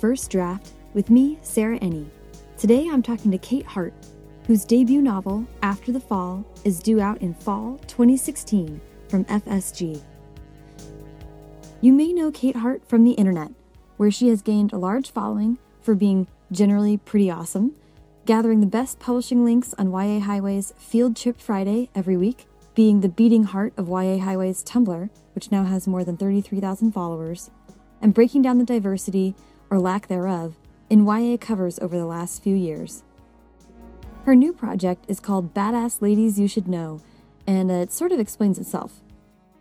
First Draft with me, Sarah Enni. Today I'm talking to Kate Hart, whose debut novel, After the Fall, is due out in fall 2016 from FSG. You may know Kate Hart from the internet, where she has gained a large following for being generally pretty awesome, gathering the best publishing links on YA Highway's Field Trip Friday every week, being the beating heart of YA Highway's Tumblr, which now has more than 33,000 followers, and breaking down the diversity, or lack thereof, in YA covers over the last few years. Her new project is called Badass Ladies You Should Know, and it sort of explains itself.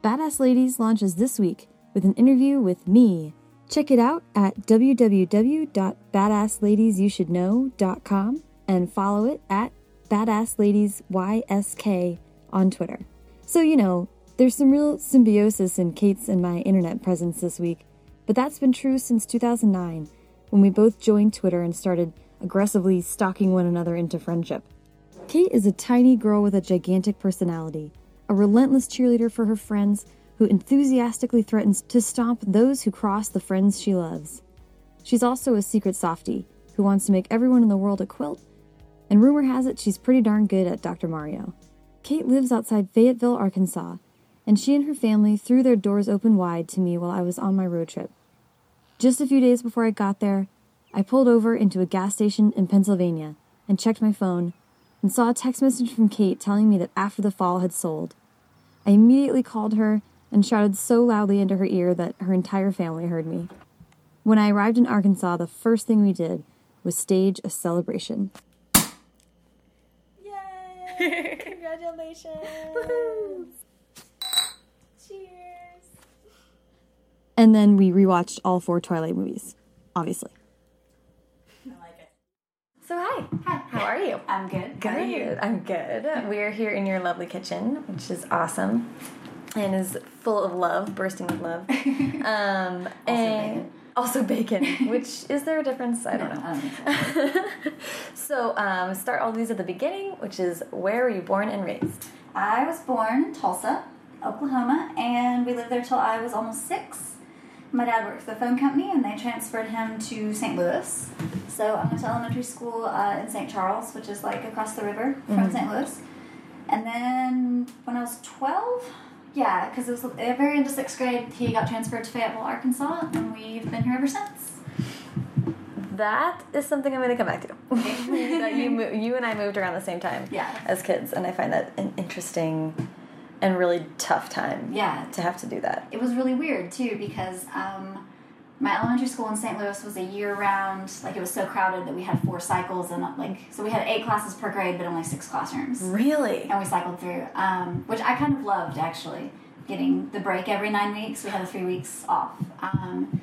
Badass Ladies launches this week with an interview with me. Check it out at www.badassladiesyousshouldknow.com and follow it at BadassLadiesYSK on Twitter. So, you know, there's some real symbiosis in Kate's and my internet presence this week, but that's been true since 2009 when we both joined Twitter and started aggressively stalking one another into friendship. Kate is a tiny girl with a gigantic personality, a relentless cheerleader for her friends who enthusiastically threatens to stomp those who cross the friends she loves. She's also a secret softie who wants to make everyone in the world a quilt, and rumor has it she's pretty darn good at Dr. Mario. Kate lives outside Fayetteville, Arkansas, and she and her family threw their doors open wide to me while I was on my road trip. Just a few days before I got there, I pulled over into a gas station in Pennsylvania and checked my phone and saw a text message from Kate telling me that After the Fall had sold. I immediately called her and shouted so loudly into her ear that her entire family heard me. When I arrived in Arkansas, the first thing we did was stage a celebration. Yay! Congratulations! And then we rewatched all four Twilight movies, obviously. I like it. So hi. Hi. How are you? I'm good. How are you? I'm good. We're here in your lovely kitchen, which is awesome, and is full of love, bursting with love. Um, Also and bacon. also bacon. Which is there a difference? I don't No, know. I don't think so um, start all these at the beginning, which is where were you born and raised? I was born in Tulsa, Oklahoma, and we lived there till I was almost six. My dad worked for the phone company, and they transferred him to St. Louis. So I went to elementary school uh, in St. Charles, which is like across the river from St. Louis. And then when I was 12, yeah, because it was at the very end of sixth grade, he got transferred to Fayetteville, Arkansas, and we've been here ever since. That is something I'm going to come back to. that you you and I moved around the same time Yeah. as kids, and I find that an interesting and really tough time. Yeah. to have to do that. it was really weird too because um, my elementary school in St. Louis was a year round. Like it was so crowded that we had four cycles and like so we had eight classes per grade, but only six classrooms, Really? and we cycled through, um, which I kind of loved actually. Getting the break every nine weeks, we had the three weeks off. Um,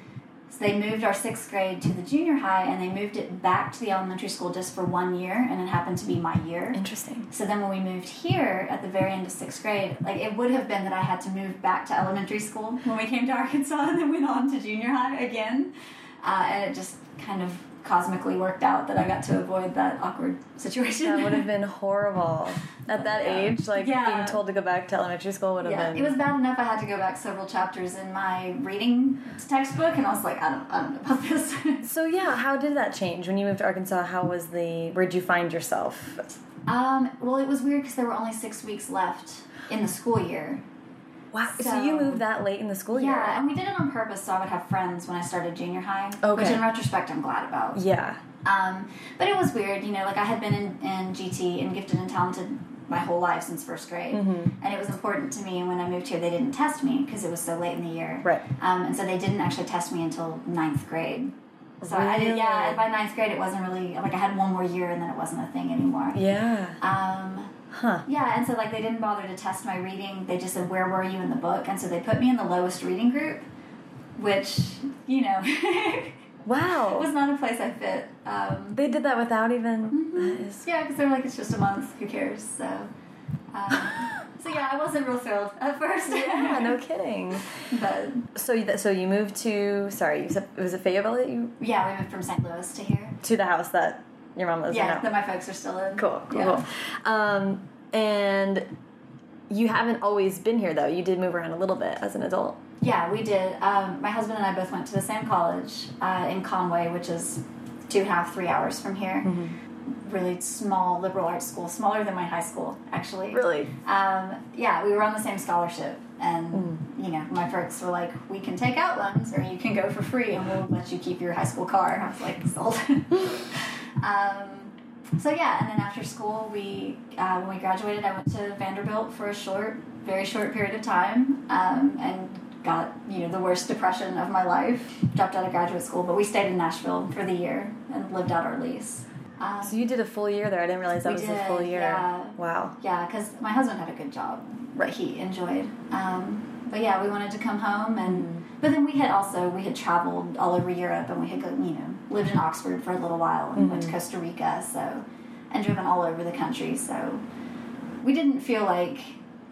so they moved our sixth grade to the junior high, and they moved it back to the elementary school just for one year, and it happened to be my year. Interesting. So then when we moved here at the very end of sixth grade, like it would have been that I had to move back to elementary school when we came to Arkansas and then went on to junior high again. Uh, and it just kind of cosmically worked out that I got to avoid that awkward situation. That would have been horrible. At that Yeah. age, like Yeah. being told to go back to elementary school would have yeah, been. it was bad enough I had to go back several chapters in my reading textbook, and I was like, I don't, I don't know about this. So yeah, how did that change when you moved to Arkansas? How was the? Where'd you find yourself? um, well, it was weird because there were only six weeks left in the school year. Wow. So, you moved that late in the school year? Yeah, and we did it on purpose so I would have friends when I started junior high. Which Okay. in retrospect I'm glad about. Yeah. Um, but it was weird, you know, like I had been in, in GT and gifted and talented my whole life since first grade. Mm-hmm. And it was important to me when I moved here, they didn't test me because it was so late in the year. Right. Um, and so they didn't actually test me until ninth grade. So I did, yeah, by ninth grade it wasn't really, like I had one more year and then it wasn't a thing anymore. Yeah. Um, Huh. yeah, and so like they didn't bother to test my reading. They just said, "Where were you in the book?" And so they put me in the lowest reading group, which you know Wow. was not a place I fit. Um, they did that without even. That is. yeah, because they're like, "It's just a month. Who cares?" So, um, so yeah, I wasn't real thrilled at first. Yeah. No kidding. but So you, so you moved to. Sorry, you said was it Fayetteville that you yeah, we moved from St. Louis to here. to the house that your mom lives in Yeah, that my folks are still in. Cool, cool, Yeah. cool. Um, and you haven't always been here though. You did move around a little bit as an adult. Yeah, we did. Um, my husband and I both went to the same college uh, in Conway, which is two and a half, three hours from here. Mm-hmm. Really small liberal arts school, smaller than my high school, actually. Really? Um, yeah, we were on the same scholarship, and Mm. you know, my folks were like, "We can take out loans, or you can go for free, and we'll let you keep your high school car." I was like, "Sold." um, so yeah, and then after school, we uh, when we graduated, I went to Vanderbilt for a short, very short period of time, um, and got you know the worst depression of my life. Dropped out of graduate school, but we stayed in Nashville for the year and lived out our lease. Um, So you did a full year there. I didn't realize that was a full year. yeah. Wow. yeah, because my husband had a good job Right. he enjoyed. Um, but yeah, we wanted to come home, and but then we had also we had traveled all over Europe, and we had go, you know lived in Oxford for a little while, and went to Mm-hmm. Costa Rica, so and driven all over the country. So we didn't feel like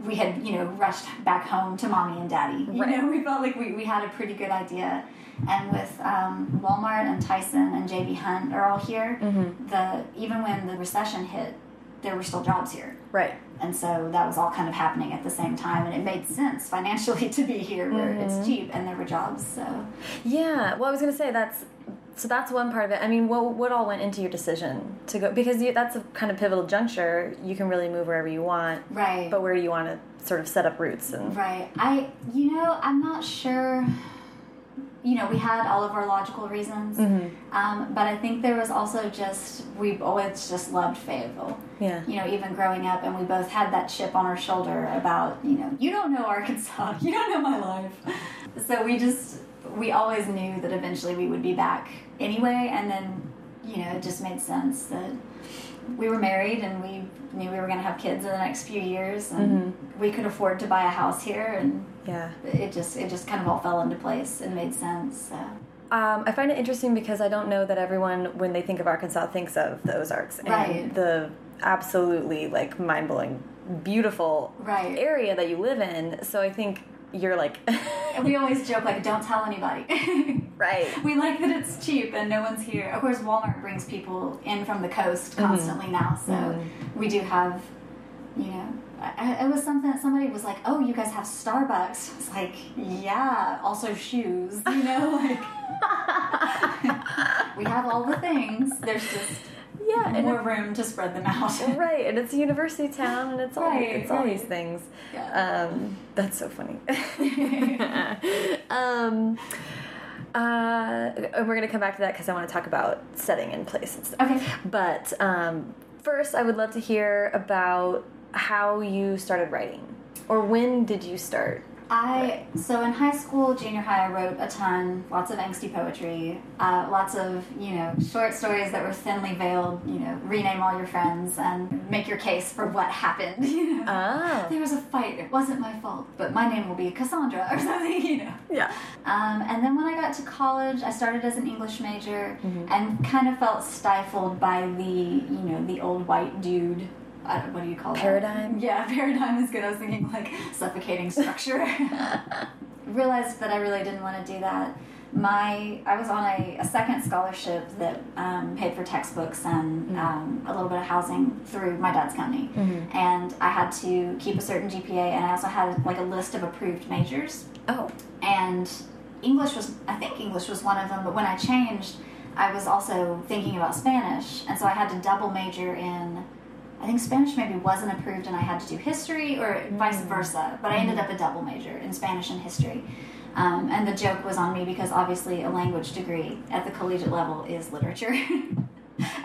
we had you know rushed back home to mommy and daddy. You Right. know, we felt like we, we had a pretty good idea. And with um, Walmart and Tyson and JB Hunt are all here, Mm-hmm. the even when the recession hit, there were still jobs here. Right. And so that was all kind of happening at the same time, and it made sense financially to be here where Mm-hmm. it's cheap and there were jobs. So Yeah. Well, I was gonna say that's so that's one part of it. I mean, what what all went into your decision to go? Because you, that's a kind of pivotal juncture. You can really move wherever you want, right, but where do you want to sort of set up roots and right. I you know I'm not sure. You know, we had all of our logical reasons, Mm-hmm. um, but I think there was also just we've always just loved Fayetteville. yeah. You know, even growing up, and we both had that chip on our shoulder about you know you don't know Arkansas, you don't know my life. So we just we always knew that eventually we would be back anyway, and then you know it just made sense that we were married and we knew we were going to have kids in the next few years, and we could afford to buy a house here, and Yeah. it just it just kind of all fell into place and made sense. So. Um, I find it interesting because I don't know that everyone, when they think of Arkansas, thinks of the Ozarks and Right. the absolutely like mind blowing, beautiful Right. area that you live in. So I think you're like, we always joke like, "Don't tell anybody." right. we like that it's cheap and no one's here. Of course, Walmart brings people in from the coast Mm-hmm. constantly now, so we do have, you know, I, I- it was something that somebody was like, "Oh, you guys have Starbucks." It's like, yeah, also shoes, you know, like we have all the things. There's just Yeah, and more room to spread them out. right, and it's a university town, and it's all Right, it's all right. these things. Yeah. Um, that's so funny. um, uh, and we're gonna come back to that because I want to talk about setting in place and stuff. Okay. But um, first, I would love to hear about how you started writing, or when did you start? I so in high school, junior high, I wrote a ton, lots of angsty poetry, uh, lots of you know short stories that were thinly veiled. You know, rename all your friends and make your case for what happened. You know? Oh, There was a fight. It wasn't my fault, but my name will be Cassandra or something. You know. yeah. Um, and then when I got to college, I started as an English major Mm-hmm. and kind of felt stifled by the you know the old white dude. I don't, what do you call it? Paradigm? That? Yeah, paradigm is good. I was thinking like suffocating structure. Realized that I really didn't want to do that. My I was on a, a second scholarship that um, paid for textbooks and um, a little bit of housing through my dad's company, and I had to keep a certain GPA, and I also had like a list of approved majors Oh, and English was I think English was one of them but when I changed I was also thinking about Spanish and so I had to double major in I think Spanish maybe wasn't approved and I had to do history or vice versa but I ended up a double major in Spanish and history. Um, and the joke was on me because obviously a language degree at the collegiate level is literature.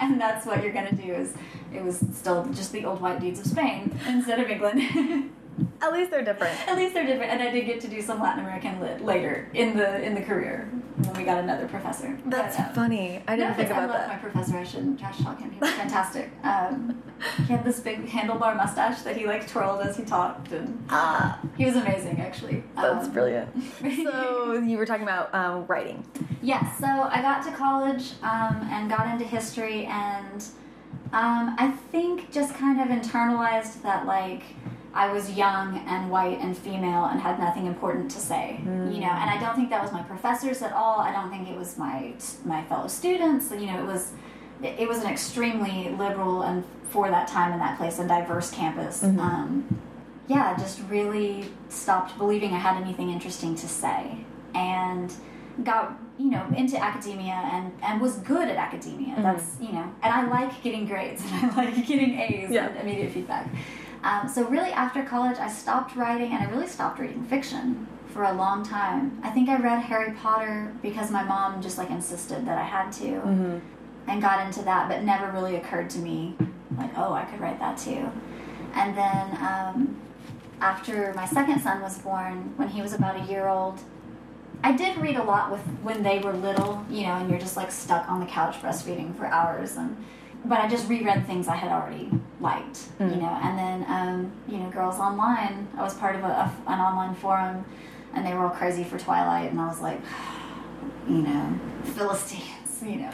And that's what you're gonna do is it was still just the old white dudes of Spain instead of England at least they're different. At least they're different, and I did get to do some Latin American lit later in the in the career when we got another professor. That's But, um, funny. I didn't no, think I about loved that. my professor. I shouldn't trash talk him. He was fantastic. Um, he had this big handlebar mustache that he like twirled as he talked, and Ah, he was amazing. Actually, that's Um, brilliant. So you were talking about um, writing. Yes, so I got to college um, and got into history, and um, I think just kind of internalized that like I was young and white and female and had nothing important to say, you know. And I don't think that was my professors at all. I don't think it was my my fellow students. You know, it was it was an extremely liberal and for that time and that place and diverse campus. Um, yeah, just really stopped believing I had anything interesting to say and got you know into academia and and was good at academia. Mm-hmm. That's you know, and I like getting grades and I like getting A's Yeah. and immediate feedback. Um, so really, after college, I stopped writing and I really stopped reading fiction for a long time. I think I read Harry Potter because my mom just like insisted that I had to, Mm-hmm. and got into that. But never really occurred to me like, oh, I could write that too. And then um, after my second son was born, when he was about a year old, I did read a lot with when they were little, you know, and you're just like stuck on the couch breastfeeding for hours, and but I just reread things I had already liked, you know, and then um, you know, Girls Online. I was part of a, a, an online forum, and they were all crazy for Twilight, and I was like, you know, Philistines. You know,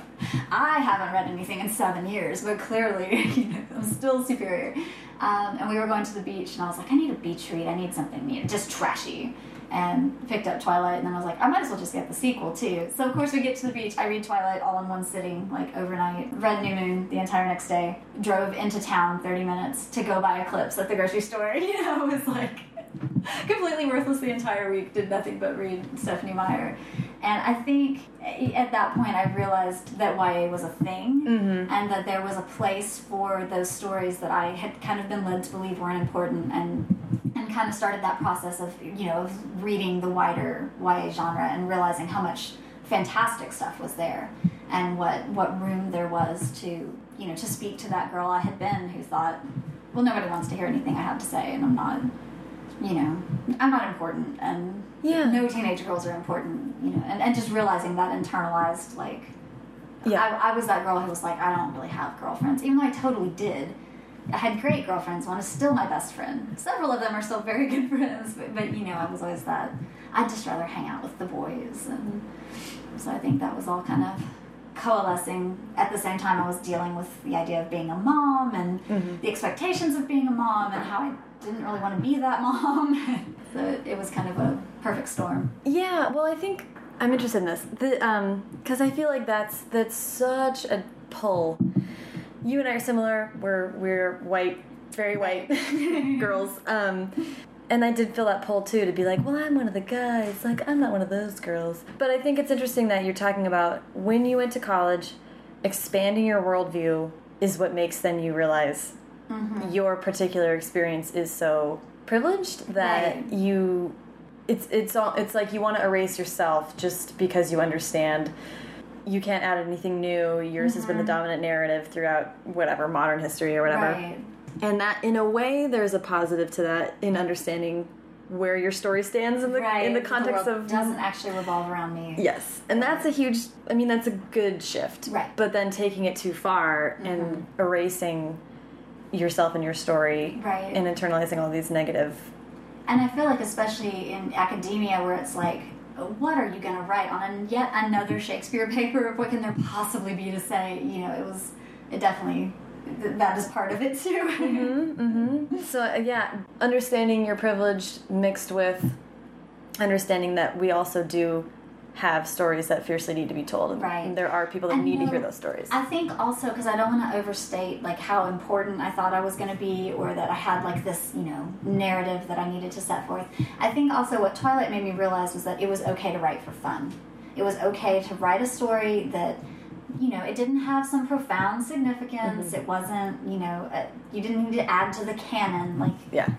I haven't read anything in seven years, but clearly, you know, I'm still superior. Um, and we were going to the beach, and I was like, I need a beach read. I need something new, just trashy. And picked up Twilight, and then I was like, I might as well just get the sequel too. So of course we get to the beach. I read Twilight all in one sitting, like overnight. Read New Moon the entire next day. Drove into town 30 minutes to go buy Eclipse at the grocery store. You know, it was like completely worthless the entire week. Did nothing but read Stephenie Meyer. And I think at that point I realized that YA was a thing Mm-hmm. and that there was a place for those stories that I had kind of been led to believe weren't important and and kind of started that process of you know of reading the wider YA genre and realizing how much fantastic stuff was there and what what room there was to you know to speak to that girl I had been who thought well nobody wants to hear anything I have to say and I'm not you know I'm not important and Yeah. no teenage girls are important you know and, and just realizing that internalized like Yeah. I, I was that girl who was like, I don't really have girlfriends, even though I totally did. I had great girlfriends. One is still my best friend. Several of them are still very good friends, but, but you know, I was always that. I'd just rather hang out with the boys, and so I think that was all kind of coalescing. At the same time, I was dealing with the idea of being a mom and Mhm. the expectations of being a mom, and how I didn't really want to be that mom. so it, it was kind of a perfect storm. Yeah, well, I think I'm interested in this the um because I feel like that's that's such a pull. You and I are similar. We're we're white, very white girls. Um, and I did fill that poll too to be like, well, I'm one of the guys. Like I'm not one of those girls. But I think it's interesting that you're talking about when you went to college, expanding your worldview is what makes then you realize your particular experience is so privileged that Right. you it's it's all it's like you want to erase yourself just because you understand you can't add anything new yours has been the mm-hmm. dominant narrative throughout whatever modern history or whatever Right. and that in a way there's a positive to that in understanding where your story stands in the right. in the context world of doesn't actually revolve around me. Yes, and that's a huge. I mean, that's a good shift. Right. But then taking it too far and mm-hmm. erasing yourself and your story, Right. and internalizing all these negative. And I feel like, especially in academia, where it's like, what are you going to write on yet another Shakespeare paper? What can there possibly be to say? You know, it was, it definitely, th that is part of it too. Mm-hmm. So uh, yeah, understanding your privilege mixed with understanding that we also do have stories that fiercely need to be told. And Right. There are people that And, need you to hear those stories. I think also because I don't want to overstate like how important I thought I was going to be, or that I had like this you know narrative that I needed to set forth. I think also what Twilight made me realize was that it was okay to write for fun. It was okay to write a story that you know it didn't have some profound significance. Mm-hmm. It wasn't you know uh, you didn't need to add to the canon like yeah.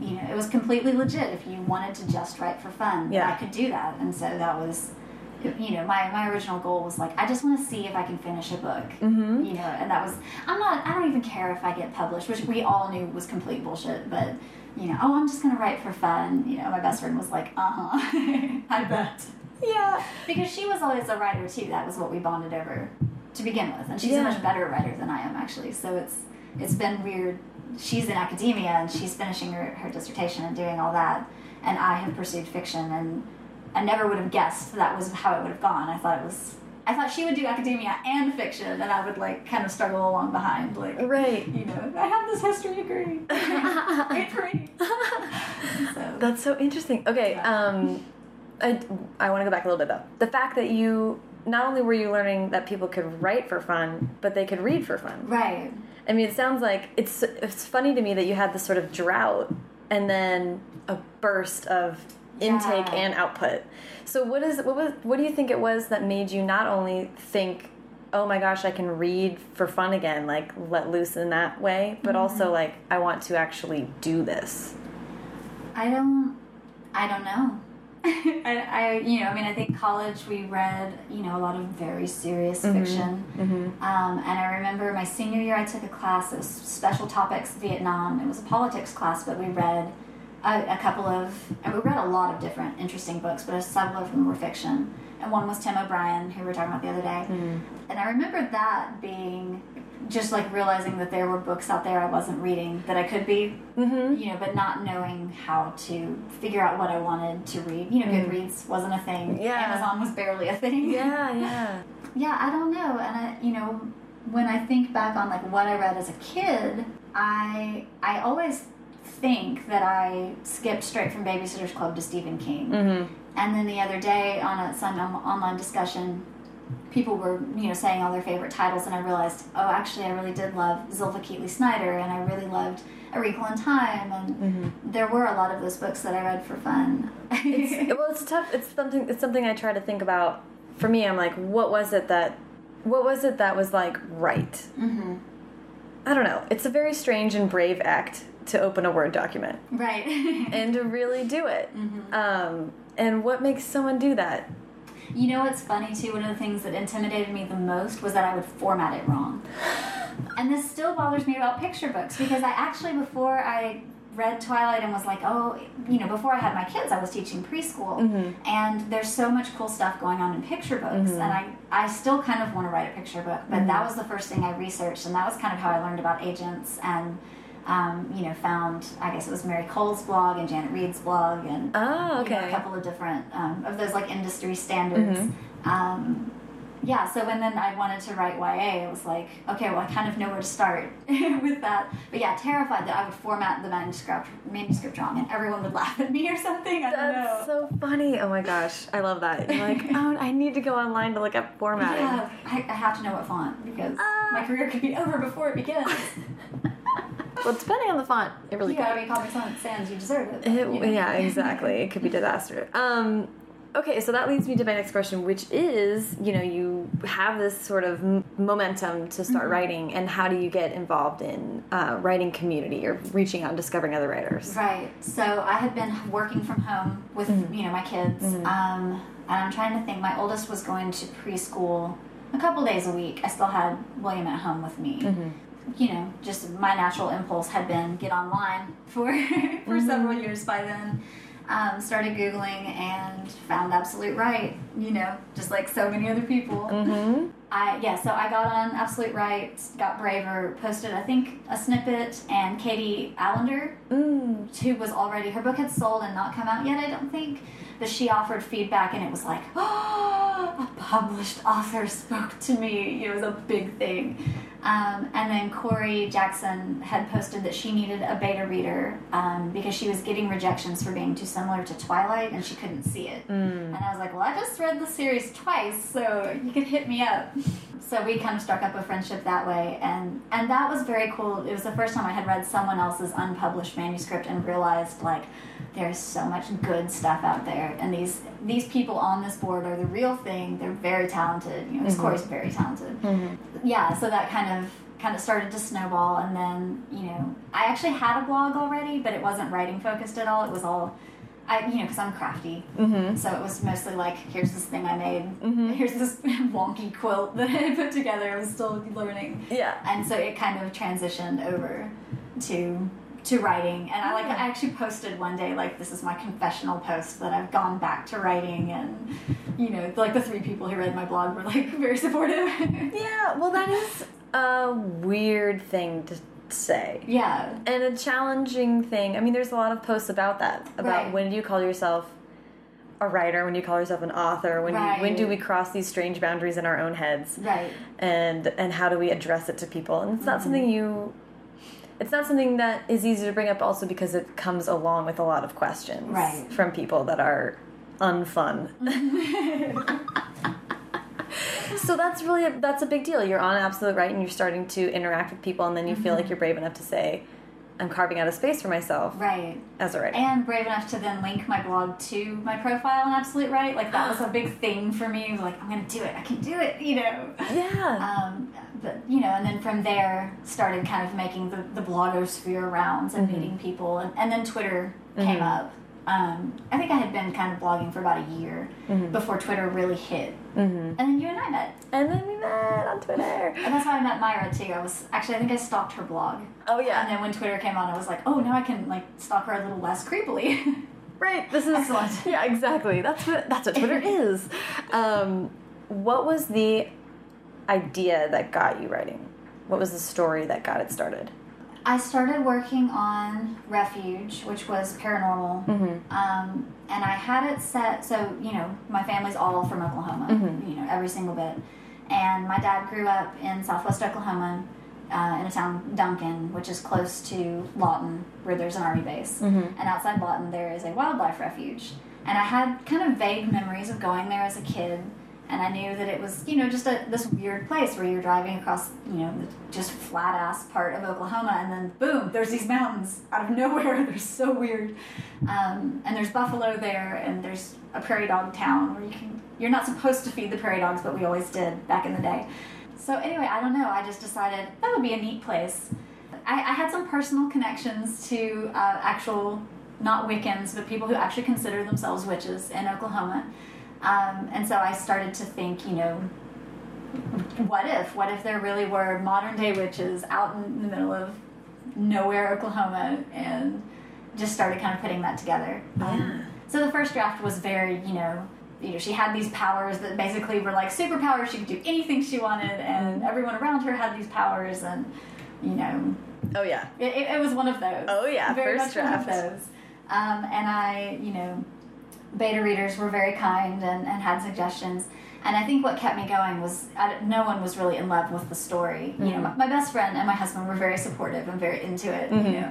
you know, it was completely legit if you wanted to just write for fun. Yeah. I could do that. And so that was, you know, my, my original goal was like, I just want to see if I can finish a book. Mm-hmm. You know, and that was, I'm not, I don't even care if I get published, which we all knew was complete bullshit, but, you know, oh, I'm just going to write for fun. You know, my best friend was like, uh huh, I bet. Yeah. Because she was always a writer too. That was what we bonded over to begin with. And she's Yeah. a much better writer than I am, actually. So it's it's been weird. She's in academia and she's finishing her, her dissertation and doing all that. And I have pursued fiction and I never would have guessed that was how it would have gone. I thought it was. I thought she would do academia and fiction, and I would like kind of struggle along behind, like Right. you know, I have this history degree. Wait for me. so, That's so interesting. Okay, Yeah. um, I, I want to go back a little bit though. The fact that you not only were you learning that people could write for fun, but they could read for fun. right. I mean, it sounds like it's it's funny to me that you had this sort of drought and then a burst of intake Yeah. and output. So what is what was what do you think it was that made you not only think, oh my gosh, I can read for fun again, like let loose in that way, but also mm-hmm. like I want to actually do this. I don't. I don't know. I, I, you know, I mean, I think college we read, you know, a lot of very serious mm-hmm. fiction. Mm-hmm. Um, and I remember my senior year, I took a class. It was special topics Vietnam. It was a politics class, but we read a, a couple of, and we read a lot of different interesting books, but a several of them were fiction. And one was Tim O'Brien, who we were talking about the other day. And I remember that being just like realizing that there were books out there I wasn't reading that I could be, Mm-hmm. you know, but not knowing how to figure out what I wanted to read. You know, Goodreads wasn't a thing. Yeah. Amazon was barely a thing. Yeah, yeah. Yeah, I don't know. And I, you know, when I think back on like what I read as a kid, I I always think that I skipped straight from Babysitter's Club to Stephen King. Mm-hmm. And then the other day on a, some online discussion, people were you know saying all their favorite titles, and I realized, oh, actually, I really did love Zilpha Keatley Snyder, and I really loved A Wrinkle in Time, and there were a lot of those books that I read for fun. It's, well, it's tough. It's something. It's something I try to think about. For me, I'm like, what was it that, what was it that was like right? hmm I don't know. It's a very strange and brave act to open a Word document Right. and to really do it. Mm-hmm. Um, and what makes someone do that? You know what's funny too? One of the things that intimidated me the most was that I would format it wrong. And this still bothers me about picture books because I actually, before I read Twilight and was like, oh, you know, before I had my kids, I was teaching preschool. Mm-hmm. And there's so much cool stuff going on in picture books. Mm-hmm. And I, I still kind of want to write a picture book, but that was the first thing I researched. And that was kind of how I learned about agents and. Um, you know, found I guess it was Mary Kole's blog and Janet Reid's blog and Oh, you know, a couple of different um, of those like industry standards. Mm-hmm. Um, yeah, so when then I wanted to write YA, it was like, okay, well, I kind of know where to start with that. But yeah, terrified that I would format the manuscript manuscript wrong and everyone would laugh at me or something. I don't That's know. so funny. Oh my gosh, I love that. You're like, oh, I need to go online to look up formatting. yeah, I, I have to know what font because Ah. my career could be over before it begins. Well, depending on the font, it really you gotta be Comic Sans, you deserve it. It, you know. yeah, exactly. It could be disaster. Um, okay, so that leads me to my next question, which is, you know, you have this sort of momentum to start Mm-hmm. writing, and how do you get involved in uh, writing community or reaching out and discovering other writers? Right. So I had been working from home with you know my kids, um, and I'm trying to think. My oldest was going to preschool a couple days a week. I still had William at home with me. You know, just my natural impulse had been get online for for several years by then. Um, started googling and found Absolute Write. You know, just like so many other people. Mm-hmm. I yeah, so I got on Absolute Write, got braver, posted I think a snippet, and Katie Alender Mm. who was already her book had sold and not come out yet i don't think but she offered feedback and it was like oh a published author spoke to me. It was a big thing. Um, and then corey jackson had posted that she needed a beta reader um, because she was getting rejections for being too similar to twilight and she couldn't see it. And i was like well i just read the series twice so you could hit me up. So we kind of struck up a friendship that way. And and that was very cool. It was the first time i had read someone else's unpublished manuscript and realized like there's so much good stuff out there and these these people on this board are the real thing they're very talented you know Mm-hmm. mm corey's very talented yeah so that kind of kind of started to snowball and then you know i actually had a blog already but it wasn't writing focused at all it was all I, you know, because I'm crafty, Mm-hmm. so it was mostly like, here's this thing I made, here's this wonky quilt that I put together. I was still learning, Yeah. and so it kind of transitioned over to to writing. And I like, oh. I actually posted one day like, this is my confessional post that I've gone back to writing, and you know, like the three people who read my blog were like very supportive. Yeah, well, that is a weird thing to say. yeah, And a challenging thing. I mean, there's a lot of posts about that. About Right. when do you call yourself a writer? When do you call yourself an author? When you, when do we cross these strange boundaries in our own heads? right. And and how do we address it to people? And it's not mm-hmm. something you. It's not something that is easy to bring up, also because it comes along with a lot of questions Right. from people that are unfun. so that's really a, that's a big deal. You're on Absolute Write, and you're starting to interact with people, and then you feel like mm-hmm. you're brave enough to say, I'm carving out a space for myself right as a writer. and brave enough to then link my blog to my profile on Absolute Write. Like that was a big thing for me. Like I'm gonna do it. I can do it. You know. yeah. Um, but you know, and then from there started kind of making the, the blogosphere rounds and Mm-hmm. meeting people, and, and then Twitter came up. Um, I think I had been kind of blogging for about a year Mm-hmm. before Twitter really hit, and then you and I met, and then we met on Twitter. and that's how I met Myra too. I was actually I think I stalked her blog, Oh yeah. and then when Twitter came on, I was like, oh, now I can like stalk her a little less creepily. Right. This is Excellent. Yeah, exactly. That's what that's what Twitter is. Um, what was the idea that got you writing? What was the story that got it started? I started working on Refuge, which was paranormal, um, and I had it set. So you know, my family's all from Oklahoma. You know, every single bit. And my dad grew up in Southwest Oklahoma, uh, in a town Duncan, which is close to Lawton, where there's an army base. And outside Lawton, there is a wildlife refuge. And I had kind of vague memories of going there as a kid. And I knew that it was, you know, just a, this weird place where you're driving across, you know, the just flat ass part of Oklahoma, and then boom, there's these mountains out of nowhere. They're so weird. Um, and there's buffalo there, and there's a prairie dog town where you can, you're not supposed to feed the prairie dogs, but we always did back in the day. So anyway, I don't know. I just decided that would be a neat place. I, I had some personal connections to uh, actual, not Wiccans, but people who actually consider themselves witches in Oklahoma. Um, and so I started to think, you know, what if? What if there really were modern day witches out in the middle of nowhere, Oklahoma, and just started kind of putting that together. Um, so the first draft was very, you know, you know, she had these powers that basically were like superpowers. She could do anything she wanted, and everyone around her had these powers, and you know, Oh yeah. it, it, was one of those. Oh, yeah, very first much one of those. Um, and I, you know, beta readers were very kind and, and had suggestions. And I think what kept me going was I, no one was really in love with the story. You Mm-hmm. know, my, my best friend and my husband were very supportive and very into it. Mm-hmm. You know,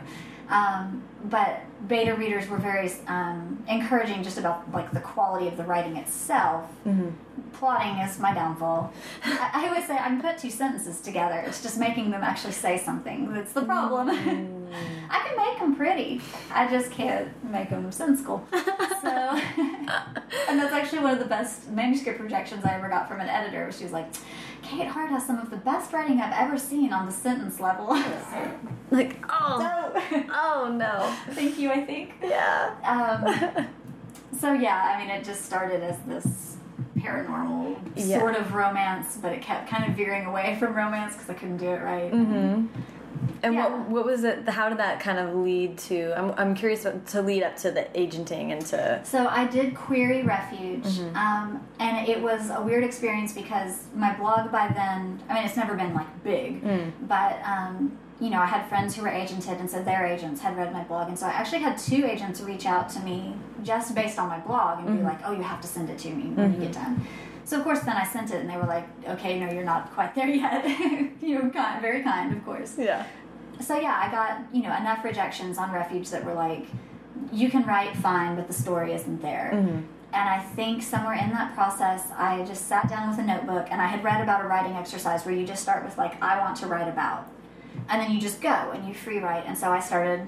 um, but beta readers were very um, encouraging just about like the quality of the writing itself. Mm-hmm. Plotting is my downfall. I, I always say I can put two sentences together. It's just making them actually say something that's the problem. Mm. I can make them pretty. I just can't make them sensical. so, and that's actually one of the best manuscript rejections I ever got from an editor. She was like, "Kate Hart has some of the best writing I've ever seen on the sentence level." Like oh oh no. thank you. I think. Yeah. Um, so yeah, I mean, it just started as this paranormal Yeah. sort of romance, but it kept kind of veering away from romance because I couldn't do it right. Mm-hmm. And Yeah. what what was it? How did that kind of lead to? I'm I'm curious what, to lead up to the agenting and to. So I did query refuge, Mm-hmm. um, and it was a weird experience because my blog by then, I mean, it's never been like big, Mm. but um, you know, I had friends who were agented, and so their agents had read my blog, and so I actually had two agents reach out to me just based on my blog and Mm-hmm. be like, "Oh, you have to send it to me when you get done." So of course, then I sent it, and they were like, "Okay, no, you're not quite there yet." you know, kind, very kind, of course Yeah. so yeah, I got you know enough rejections on Refuge that were like, you can write fine, but the story isn't there. And I think somewhere in that process, I just sat down with a notebook and I had read about a writing exercise where you just start with like, I want to write about, and then you just go and you free write. And so I started.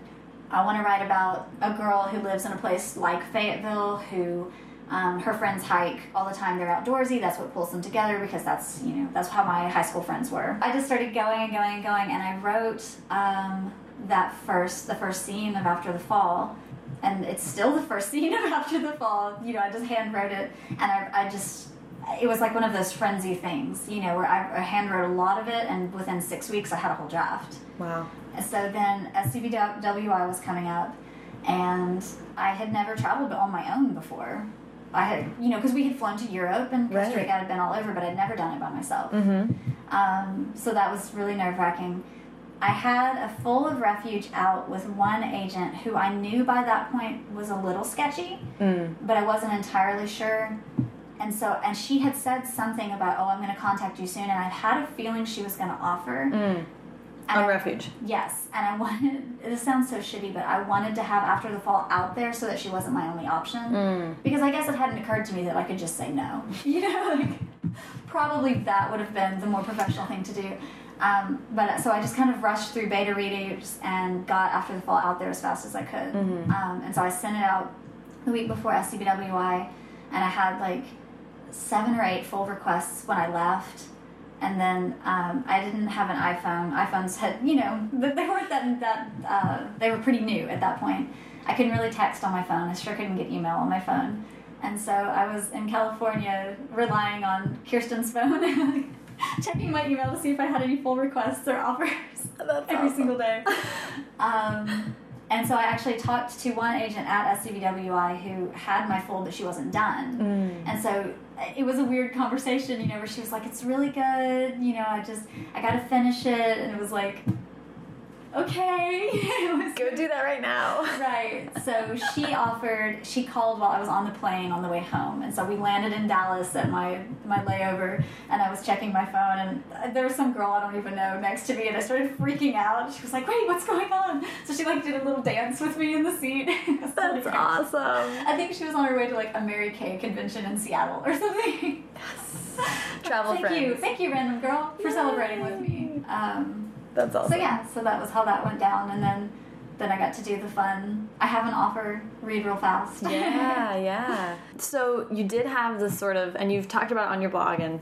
I want to write about a girl who lives in a place like Fayetteville who. Um, her friends hike all the time. They're outdoorsy. That's what pulls them together because that's you know that's how my high school friends were. I just started going and going and going, and I wrote um, that first the first scene of After the Fall, and it's still the first scene of After the Fall. You know, I just hand wrote it, and I, I just it was like one of those frenzy things, you know, where I, I hand a lot of it, and within six weeks I had a whole draft. Wow. So then SCBWI was coming up, and I had never traveled on my own before. I had, you know, because we had flown to Europe and Costa. Rica had been all over, but I'd never done it by myself. Mm-hmm. Um, so that was really nerve wracking. I had a full of refuge out with one agent who I knew by that point was a little sketchy, Mm. but I wasn't entirely sure. And so, and she had said something about, oh, I'm going to contact you soon, and I had a feeling she was going to offer. Mm. Refuge. Yes, and I wanted. This sounds so shitty, but I wanted to have After the Fall out there so that she wasn't my only option. Mm. Because I guess it hadn't occurred to me that I could just say no. You know, like probably that would have been the more professional thing to do. Um, but so I just kind of rushed through beta readers and got After the Fall out there as fast as I could. Mm-hmm. Um, and so I sent it out the week before SCBWI, and I had like seven or eight full requests when I left. And then um, I didn't have an iPhone. iPhones had, you know, they weren't that that uh, they were pretty new at that point. I couldn't really text on my phone. I sure couldn't get email on my phone. And so I was in California relying on Kirsten's phone, checking my email to see if I had any full requests or offers That's every awesome. single day. um, and so I actually talked to one agent at SCBWI who had my full, but she wasn't done. Mm. And so it was a weird conversation, you know, where she was like, "It's really good," you know. I just I got to finish it, and it was like, okay, Go do that right now. Right. So she offered. She called while I was on the plane on the way home, and so we landed in Dallas at my my layover, and I was checking my phone, and there was some girl I don't even know next to me, and I started freaking out. She was like, "Wait, what's going on?" So she like did a little dance with me in the seat. That's awesome. I think she was on her way to like a Mary Kay convention in Seattle or something. Yes. Travel Thank friends. you, thank you, random girl, for Yay. celebrating with me. Um, That's awesome. so yeah, so that was how that went down, and then then I got to do the fun. I have an offer. Read real fast. yeah, yeah. So you did have this sort of, and you've talked about it on your blog, and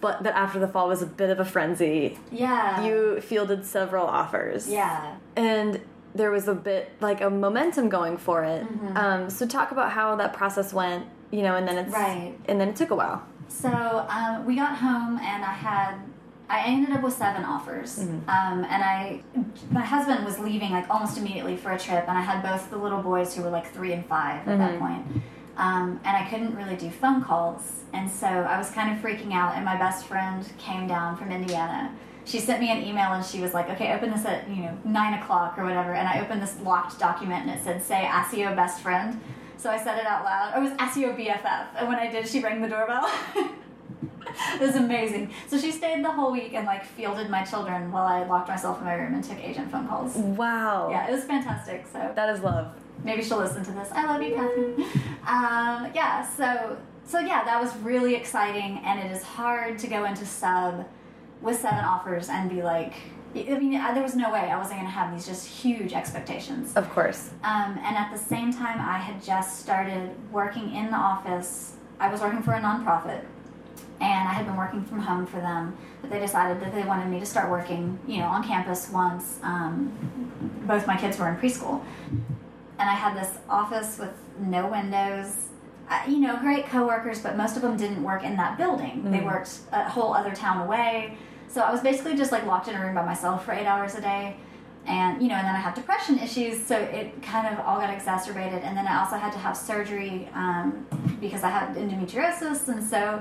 but that after the fall was a bit of a frenzy. yeah. You fielded several offers. Yeah. and there was a bit like a momentum going for it. Mm-hmm. Um, so talk about how that process went, you know, and then it's Right. and then it took a while. So um, we got home, and I had. I ended up with seven offers, Mm-hmm. um, and I, my husband was leaving like almost immediately for a trip, and I had both the little boys who were like three and 5 at that Mhm. point, um, and I couldn't really do phone calls, and so I was kind of freaking out. And my best friend came down from Indiana. She sent me an email, and she was like, "Okay, open this at you know nine o'clock or whatever." And I opened this locked document, and it said, "Say ASIO best friend." So I said it out loud. It was ASIO BFF, and when I did, she rang the doorbell. it was amazing. So she stayed the whole week and like fielded my children while I locked myself in my room and took agent phone calls. Wow. Yeah, it was fantastic. So That is love. maybe she'll listen to this. I love you, Catherine. Um, yeah, so so yeah, that was really exciting, and it is hard to go into sub with seven offers and be like, I mean, there was no way I wasn't going to have these just huge expectations. Of course. Um, and at the same time, I had just started working in the office. I was working for a nonprofit, had been working from home for them. But they decided that they wanted me to start working, you know, on campus once um, both my kids were in preschool. And I had this office with no windows. Uh, you know, great coworkers, but most of them didn't work in that building. They Mhm. worked a whole other town away. So I was basically just like locked in a room by myself for eight hours a day and you know and then i had depression issues so it kind of all got exacerbated and then i also had to have surgery um, because i had endometriosis and so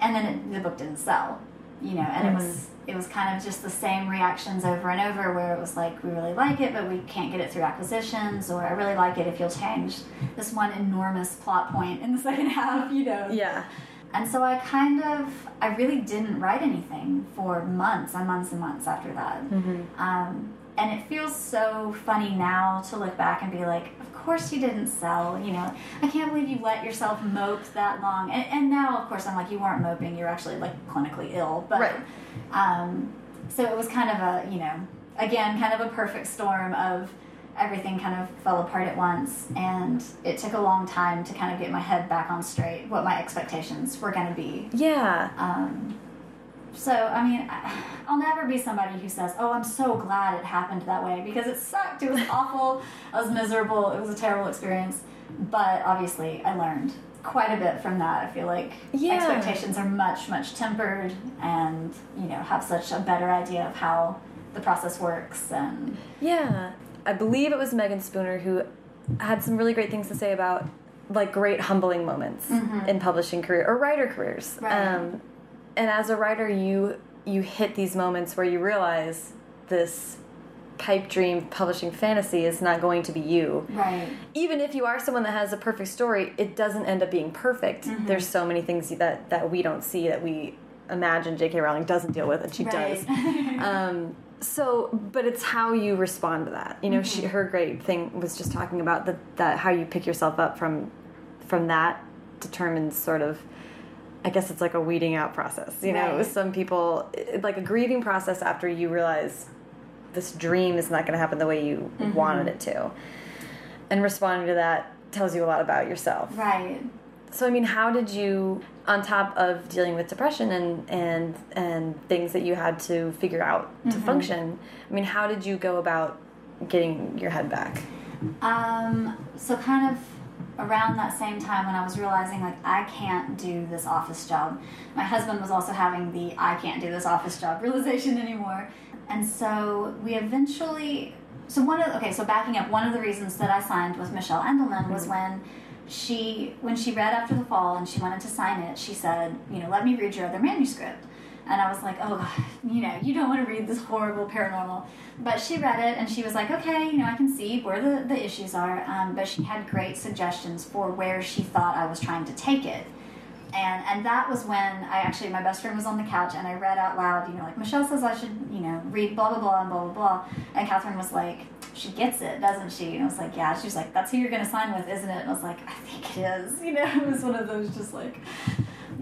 and then it, the book didn't sell you know and it was it was kind of just the same reactions over and over where it was like we really like it but we can't get it through acquisitions or i really like it if you'll change this one enormous plot point in the second half you know Yeah. and so I kind of, I really didn't write anything for months and months and months after that. Mhm. Um, and it feels so funny now to look back and be like, of course you didn't sell, you know. I can't believe you let yourself mope that long. And, and now, of course, I'm like, you weren't moping, you're actually like clinically ill. But, Right. um, so it was kind of a, you know, again, kind of a perfect storm of everything kind of fell apart at once. And it took a long time to kind of get my head back on straight, what my expectations were going to be. Yeah. Um, so, I mean, I'll never be somebody who says, "Oh, I'm so glad it happened that way," because it sucked. It was awful. I was miserable. It was a terrible experience. But obviously, I learned quite a bit from that. I feel like Yeah. expectations are much, much tempered, and you know, have such a better idea of how the process works. And Yeah. I believe it was Meagan Spooner who had some really great things to say about like great humbling moments Mhm. in publishing career or writer careers. Right. Um, and as a writer, you you hit these moments where you realize this pipe dream publishing fantasy is not going to be you. right, Even if you are someone that has a perfect story, it doesn't end up being perfect. Mm-hmm. There's so many things that that we don't see that we imagine J.K. Rowling doesn't deal with, and she right. does. Um, so, but it's how you respond to that. You know, she Mm-hmm. her great thing was just talking about that that how you pick yourself up from from that determines sort of I guess it's like a weeding out process. You know, Right. some people, it- like a grieving process after you realize this dream is not going to happen the way you Mm-hmm. wanted it to. And responding to that tells you a lot about yourself. Right. So I mean, how did you, on top of dealing with depression and and and things that you had to figure out to Mm-hmm. function? I mean, how did you go about getting your head back? Um, so kind of around that same time when I was realizing like I can't do this office job. My husband was also having the I can't do this office job realization anymore. And so we eventually so one of okay, so backing up, one of the reasons that I signed with Michelle Andelman was mm-hmm. when she when she read after the fall and she wanted to sign it, she said, you know, let me read your other manuscript. And I was like, oh, you know, you don't want to read this horrible paranormal. But she read it and she was like, okay, you know, I can see where the, the issues are. Um, but she had great suggestions for where she thought I was trying to take it. And, and that was when I actually, my best friend was on the couch and I read out loud, you know, like, Michelle says I should, you know, read blah, blah, blah, and blah, blah, blah. And Catherine was like, she gets it, doesn't she? And I was like, yeah. She was like, that's who you're going to sign with, isn't it? And I was like, I think it is. You know, it was one of those just like,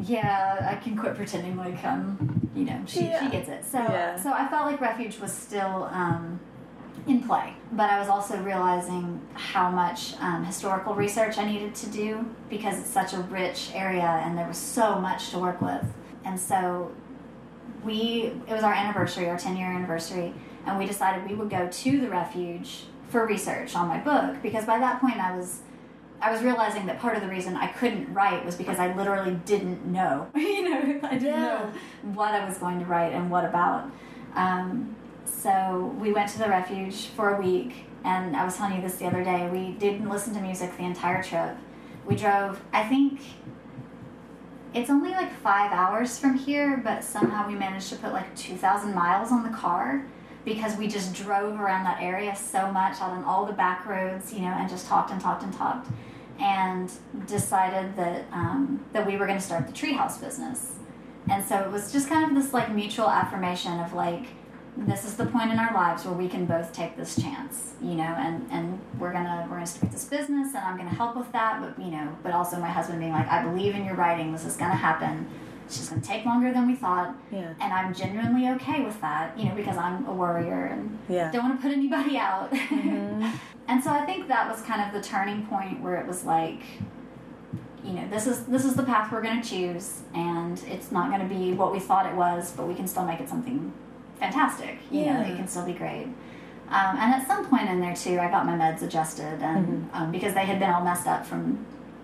yeah, I can quit pretending like um, you know, she, Yeah. she gets it. So Yeah. so I felt like refuge was still um, in play, but I was also realizing how much um, historical research I needed to do because it's such a rich area and there was so much to work with. And so we it was our anniversary, our 10 year anniversary, and we decided we would go to the refuge for research on my book because by that point I was I was realizing that part of the reason I couldn't write was because I literally didn't know. you know, I didn't Yeah. know what I was going to write and what about. Um, so we went to the refuge for a week, and I was telling you this the other day. We didn't listen to music the entire trip. We drove, I think it's only like five hours from here, but somehow we managed to put like 2,000 miles on the car because we just drove around that area so much out on all the back roads, you know, and just talked and talked and talked, and decided that um, that we were going to start the treehouse business. And so it was just kind of this like mutual affirmation of like, this is the point in our lives where we can both take this chance, you know, and and we're gonna we're gonna start this business, and I'm gonna help with that, but you know, but also my husband being like, I believe in your writing, this is gonna happen. It's just gonna take longer than we thought, Yeah. and I'm genuinely okay with that, you know, because I'm a worrier and Yeah. don't want to put anybody out. Mhm. and so I think that was kind of the turning point where it was like, you know, this is this is the path we're going to choose, and it's not going to be what we thought it was, but we can still make it something fantastic. You know, it can still be great. Um, and at some point in there too, I got my meds adjusted, and um, because they had been all messed up from.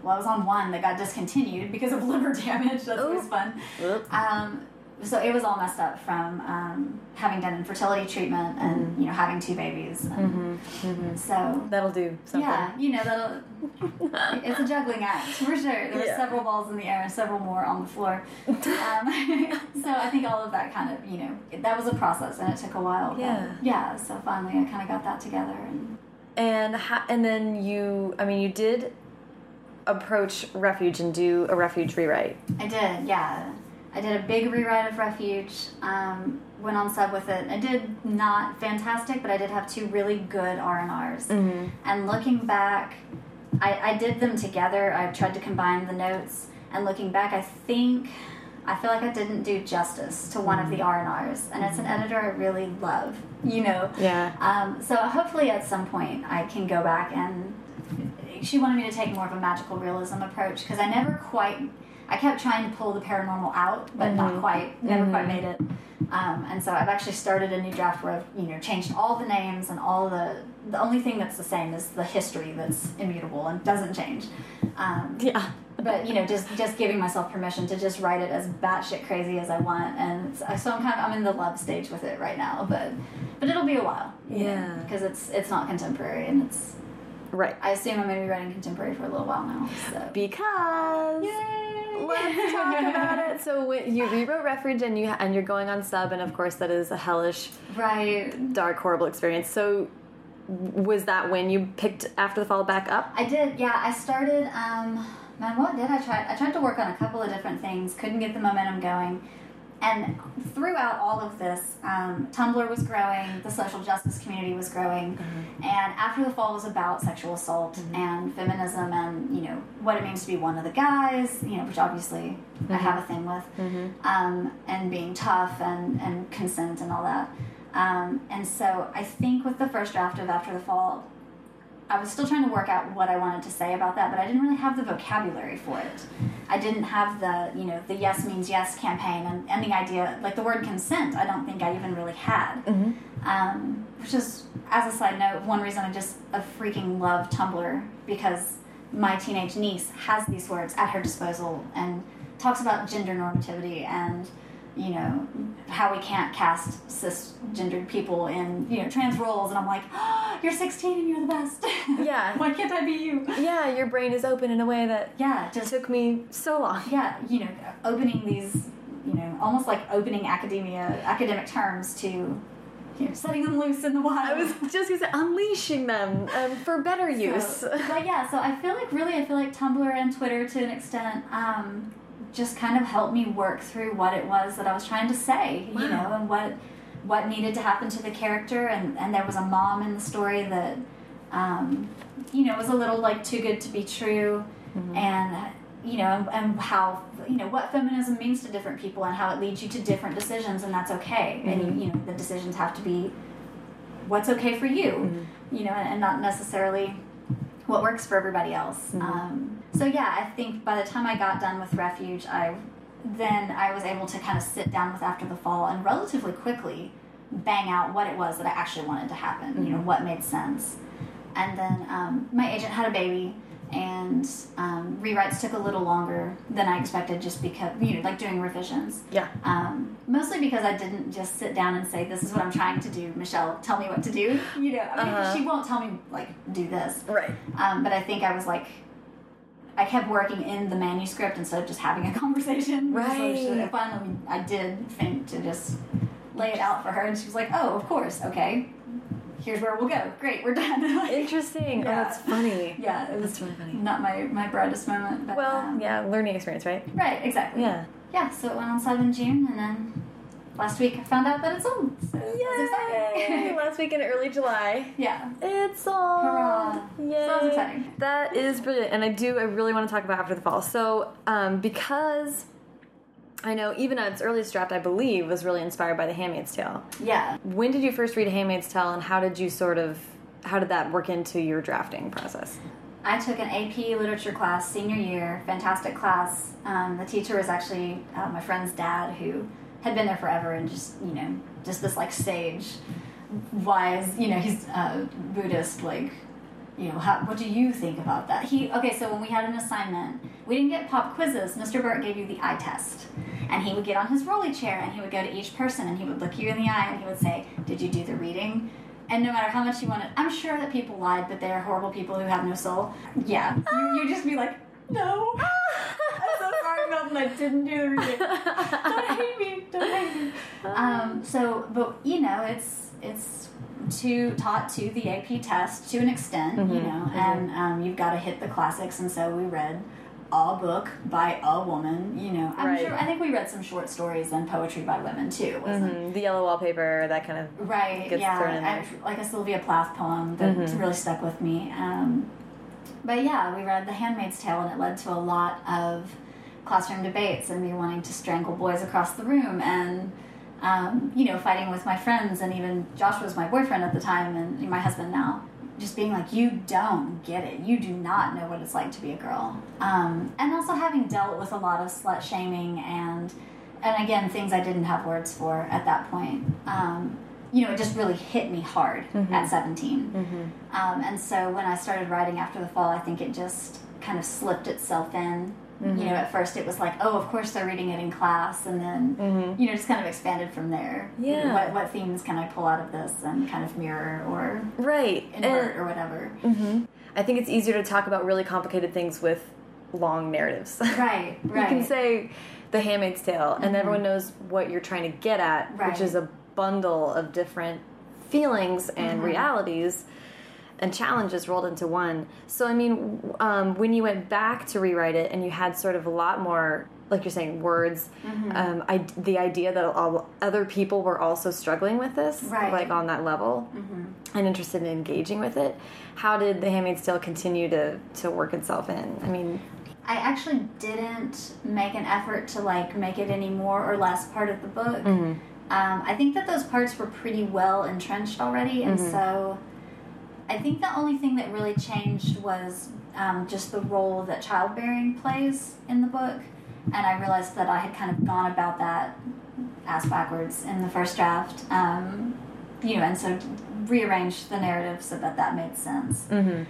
Well, I was on one that got discontinued because of liver damage. That's always fun. Um, so it was all messed up from um, having done infertility treatment and you know having two babies. And Mhm. So That'll do something. yeah, you know that'll. it's a juggling act for sure. There were Yeah. several balls in the air and several more on the floor. Um, so I think all of that kind of you know that was a process and it took a while. Yeah. yeah. So finally, I kind of got that together and. And ha and then you, I mean, you did approach Refuge and do a Refuge rewrite. I did, yeah. I did a big rewrite of Refuge. Um, went on sub with it. I did not fantastic, but I did have two really good R and R's. Mhm. And looking back, I, I did them together. I tried to combine the notes. And looking back, I think I feel like I didn't do justice to one of the R and R's. And it's an editor I really love. You know. Yeah. Um, so hopefully at some point I can go back and she wanted me to take more of a magical realism approach because I never quite I kept trying to pull the paranormal out but not quite never quite made it um, and so I've actually started a new draft where I've you know changed all the names and all the the only thing that's the same is the history that's immutable and doesn't change um, Yeah. but you know, just just giving myself permission to just write it as batshit crazy as I want, and so I'm kind of I'm in the love stage with it right now, but but it'll be a while, Yeah. because it's it's not contemporary, and it's Right. I assume I'm gonna be writing contemporary for a little while now. So Because Yay! let's talk about it. So when you rewrote Refuge and you and you're going on sub, and of course that is a hellish, right. dark, horrible experience. So was that when you picked after the fall back up? I did, yeah. I started. Um, man, what did I try? I tried to work on a couple of different things. Couldn't get the momentum going, and throughout all of this, um, Tumblr was growing, the social justice community was growing, mm -hmm. and After the Fall was about sexual assault mm -hmm. and feminism and you know what it means to be one of the guys, you know, which obviously mm -hmm. I Mm-hmm. have a thing with, um, and being tough and and consent and all that. Um, and so I think with the first draft of After the Fall, I was still trying to work out what I wanted to say about that, but I didn't really have the vocabulary for it. I didn't have the, you know, the yes means yes campaign and, and the idea, like the word consent, I don't think I even really had. Mm -hmm. um, which is, as a side note, one reason I just I freaking love Tumblr because my teenage niece has these words at her disposal and talks about gender normativity and you know how we can't cast cisgendered people in you know trans roles and i'm like oh, you're 16 and you're the best Yeah. why can't i be you Yeah, your brain is open in a way that yeah just took me so long. yeah you know opening these you know almost like opening academia academic terms to you know setting them loose in the wild I was just gonna say unleashing them um, for better use. So, but yeah, so I feel like really, I feel like Tumblr and Twitter to an extent um, just kind of helped me work through what it was that I was trying to say, you know, and what what needed to happen to the character. And, and there was a mom in the story that, um, you know, was a little like too good to be true. Mm-hmm. And, you know, and, and how, you know, what feminism means to different people and how it leads you to different decisions, and that's okay. And, you, you know, the decisions have to be what's okay for you, mm-hmm. you know, and not necessarily what works for everybody else. Um, so yeah, I think by the time I got done with Refuge, I then I was able to kind of sit down with After the Fall and relatively quickly bang out what it was that I actually wanted to happen. You know, what made sense. And then um, my agent had a baby, and um, rewrites took a little longer than I expected, just because you know, like doing revisions. Yeah. Um, mostly because I didn't just sit down and say, "This is what I'm trying to do." Michelle, tell me what to do. You know, I mean, Uh-huh. she won't tell me like do this. Right. Um, but I think I was like, I kept working in the manuscript instead of just having a conversation. which is what Right. she- finally, I did think to just lay it out for her, and she was like, "Oh, of course, okay. Here's where we'll go. Great, we're done." Like, Interesting. Yeah. Oh, that's funny. Yeah, it was That's really funny. not my my brightest moment. But, Well, um, yeah, learning experience, right? right, exactly. Yeah. yeah. So it went on sale in June, and then last week I found out that it's sold. So Yay! Last week in early July. yeah. It's on. Hurrah. Yay. So that's exciting. That is brilliant. And I do, I really want to talk about After the Fall. So, um, because I know even at its earliest draft, I believe, was really inspired by The Handmaid's Tale. Yeah. When did you first read A Handmaid's Tale, and how did you sort of, how did that work into your drafting process? I took an AP literature class senior year, fantastic class. Um, the teacher was actually uh, my friend's dad, who had been there forever and just you know just this like sage, wise. You know, he's uh, Buddhist. Like, you know, how, what do you think about that? He okay. So when we had an assignment, we didn't get pop quizzes. Mr. Burt gave you the eye test, and he would get on his rolly chair and he would go to each person and he would look you in the eye and he would say, "Did you do the reading?" And no matter how much you wanted, I'm sure that people lied, but they are horrible people who have no soul. Yeah, you you just be like, no. I'm so sorry, Milton. I didn't do the reading. Don't hate me. Don't hate me. Um. So, but you know, it's it's to taught to the AP test to an extent, you know, and um, you've got to hit the classics. And so we read a book by a woman. You know, I'm Right. sure. I think we read some short stories and poetry by women too. Wasn't Mhm. The yellow wallpaper, that kind of. Right. gets yeah. thrown in I- like a Sylvia Plath poem that Mhm. really stuck with me. Um, but yeah, we read The Handmaid's Tale, and it led to a lot of classroom debates and me wanting to strangle boys across the room and. Um, you know, fighting with my friends, and even Josh was my boyfriend at the time, and my husband now. Just being like, you don't get it. You do not know what it's like to be a girl. Um, and also having dealt with a lot of slut shaming and and again things I didn't have words for at that point. Um, you know, it just really hit me hard at 17. Um, and so when I started writing after the fall, I think it just kind of slipped itself in. Mm-hmm. You know, at first it was like, oh, of course they're reading it in class, and then mm-hmm. you know, just kind of expanded from there. Yeah. what what themes can I pull out of this and kind of mirror or Right. invert And or whatever? Mm-hmm. I think it's easier to talk about really complicated things with long narratives. Right, You can say The Handmaid's Tale, and everyone knows what you're trying to get at, Right. which is a bundle of different feelings and realities and challenges rolled into one. So, I mean, um, when you went back to rewrite it and you had sort of a lot more, like you're saying, words. Mm-hmm. Um, I the idea that all, other people were also struggling with this, Right. like on that level, and interested in engaging with it. How did The Handmaid's Tale continue to to work itself in? I mean, I actually didn't make an effort to like make it any more or less part of the book. Mm-hmm. Um, I think that those parts were pretty well entrenched already, and Mm-hmm. so I think the only thing that really changed was um, just the role that childbearing plays in the book. And I realized that I had kind of gone about that ass backwards in the first draft, um, you know, and so rearranged the narrative so that that made sense. mm-hmm.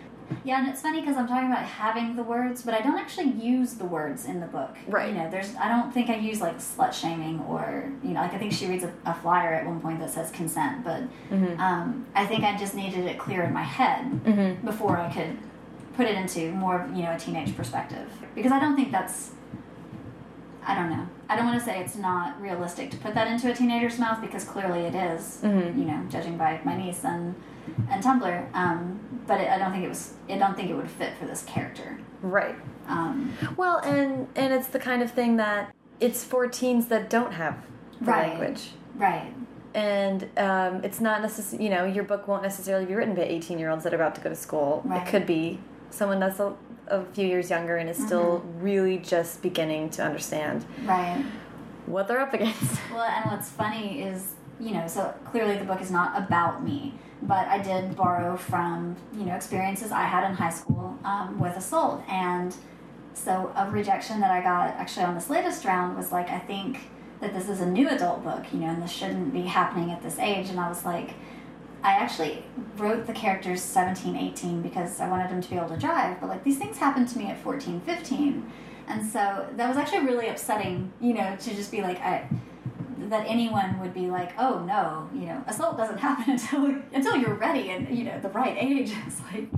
Yeah, and it's funny because I'm talking about having the words, but I don't actually use the words in the book. Right. You know, there's I don't think I use like slut shaming or you know, like I think she reads a, a flyer at one point that says consent, but Mm-hmm. um, I think I just needed it clear in my head Mm-hmm. before I could put it into more of you know a teenage perspective because I don't think that's I don't know. I don't want to say it's not realistic to put that into a teenager's mouth because clearly it is, Mhm. You know, judging by my niece and and Tumblr. Um, but it, I don't think it was. I don't think it would fit for this character. right. Um, Well, and and it's the kind of thing that it's for teens that don't have the Right. language. right. and um, it's not necessarily you know your book won't necessarily be written by 18 year olds that are about to go to school Right. it could be someone that's a, a few years younger and is still Mm-hmm. really just beginning to understand Right. what they're up against Well, and what's funny is, you know, so clearly the book is not about me, but I did borrow from, you know, experiences I had in high school um, with assault. And so a rejection that I got actually on this latest round was like, I think that this is a new adult book, you know, and this shouldn't be happening at this age. And I was like, I actually wrote the characters 17, 18 because I wanted them to be able to drive, but like these things happened to me at 14, 15. And so that was actually really upsetting, you know, to just be like, I, that anyone would be like, oh no, you know, assault doesn't happen until until you're ready and you know the right age. It's like,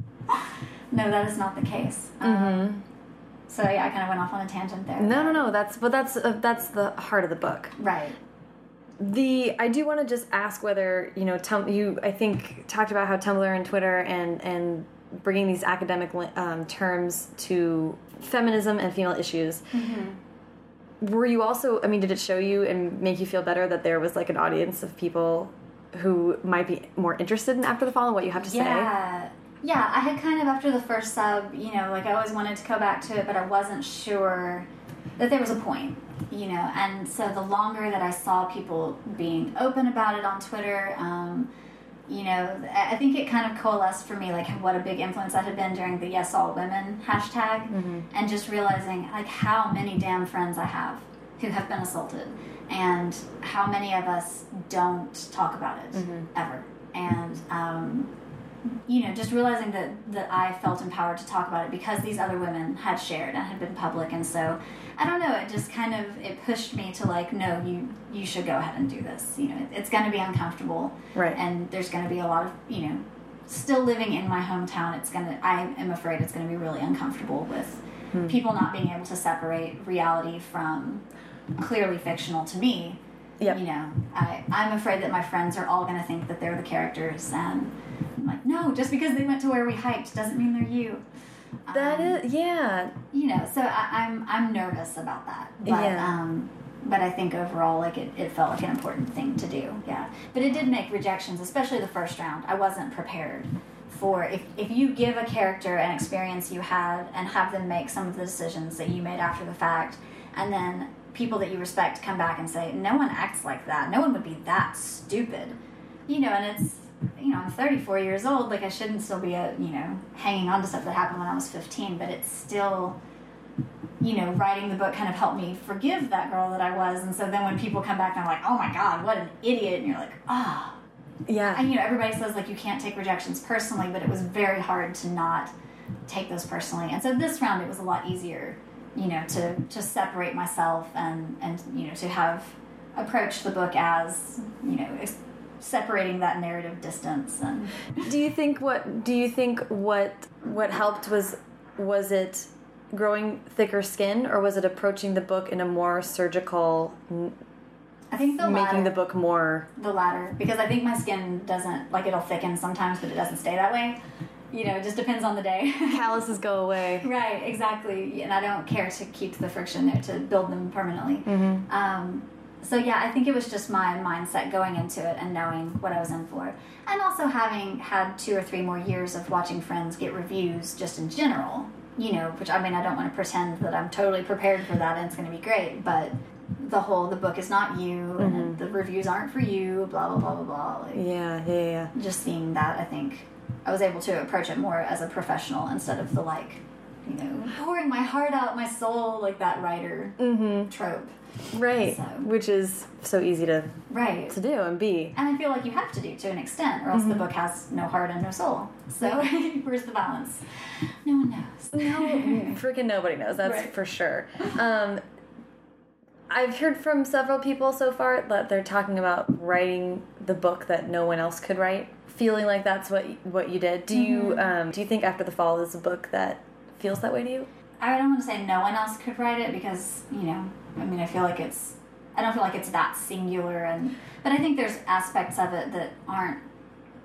no, that is not the case. Um, so yeah, I kind of went off on a tangent there. Mm-hmm. no no no that's but that's uh, that's the heart of the book Right. The I do want to just ask whether you know tum you I think talked about how Tumblr and Twitter and and bringing these academic um, terms to feminism and female issues. Were you also? I mean, did it show you and make you feel better that there was like an audience of people who might be more interested in After the Fall and what you have to say? Yeah. Yeah, I had kind of after the first sub, you know, like I always wanted to go back to it, but I wasn't sure that there was a point, you know. And so the longer that I saw people being open about it on Twitter, um, you know, I I think it kind of coalesced for me like what a big influence that had been during the Yes All Women hashtag, and just realizing like how many damn friends I have who have been assaulted, and how many of us don't talk about it ever, and um, you know, just realizing that that I felt empowered to talk about it because these other women had shared and had been public, and so I don't know. It just kind of it pushed me to like, no, you you should go ahead and do this. You know, it, it's going to be uncomfortable, Right. And there's going to be a lot of you know, still living in my hometown. It's gonna. I am afraid it's going to be really uncomfortable with hmm. people not being able to separate reality from clearly fictional to me. Yep. You know, I, I'm afraid that my friends are all going to think that they're the characters, and I'm like, no, just because they went to where we hiked doesn't mean they're you. That Um, is, yeah. you know, so I, I'm I'm nervous about that, but Yeah. um, but I think overall, like it, it felt like an important thing to do, yeah. But it did make rejections, especially the first round. I wasn't prepared for if if you give a character an experience you had and have them make some of the decisions that you made after the fact, and then people that you respect come back and say, no one acts like that. No one would be that stupid, you know. And it's you know, I'm 34 years old. Like I shouldn't still be a you know hanging on to stuff that happened when I was 15, but it's still you know, writing the book kind of helped me forgive that girl that I was. And so then when people come back and I'm like, oh my God, what an idiot. And you're like, ah. Yeah. And, you know, everybody says like you can't take rejections personally, but it was very hard to not take those personally. And so this round it was a lot easier, you know, to, to separate myself and, and, you know, to have approached the book as, you know, separating that narrative distance and do you think what do you think what what helped was was it growing thicker skin or was it approaching the book in a more surgical I think the making latter. the book more The latter, because I think my skin doesn't like it'll thicken sometimes, but it doesn't stay that way. You know, it just depends on the day. Calluses go away. right, exactly. And I don't care to keep the friction there to build them permanently. Mm-hmm. Um, so yeah, I think it was just my mindset going into it and knowing what I was in for, and also having had two or three more years of watching friends get reviews just in general. You know, which I mean, I don't want to pretend that I'm totally prepared for that and it's going to be great, but the whole the book is not you and the reviews aren't for you, blah blah blah blah blah. Like, Yeah, yeah, yeah. just seeing that, I think I was able to approach it more as a professional instead of the like, you know, pouring my heart out, my soul, like that writer Mm-hmm. trope. Right. So- Which is so easy to Right. to do and be. And I feel like you have to do to an extent, or else the book has no heart and no soul. So where's the balance? No one knows. No, freaking nobody knows. That's Right. for sure. Um, I've heard from several people so far that they're talking about writing the book that no one else could write. Feeling like that's what what you did. Do you um, do you think After the Fall is a book that feels that way to you? I don't want to say no one else could write it because you know, I mean, I feel like it's. I don't feel like it's that singular, and but I think there's aspects of it that aren't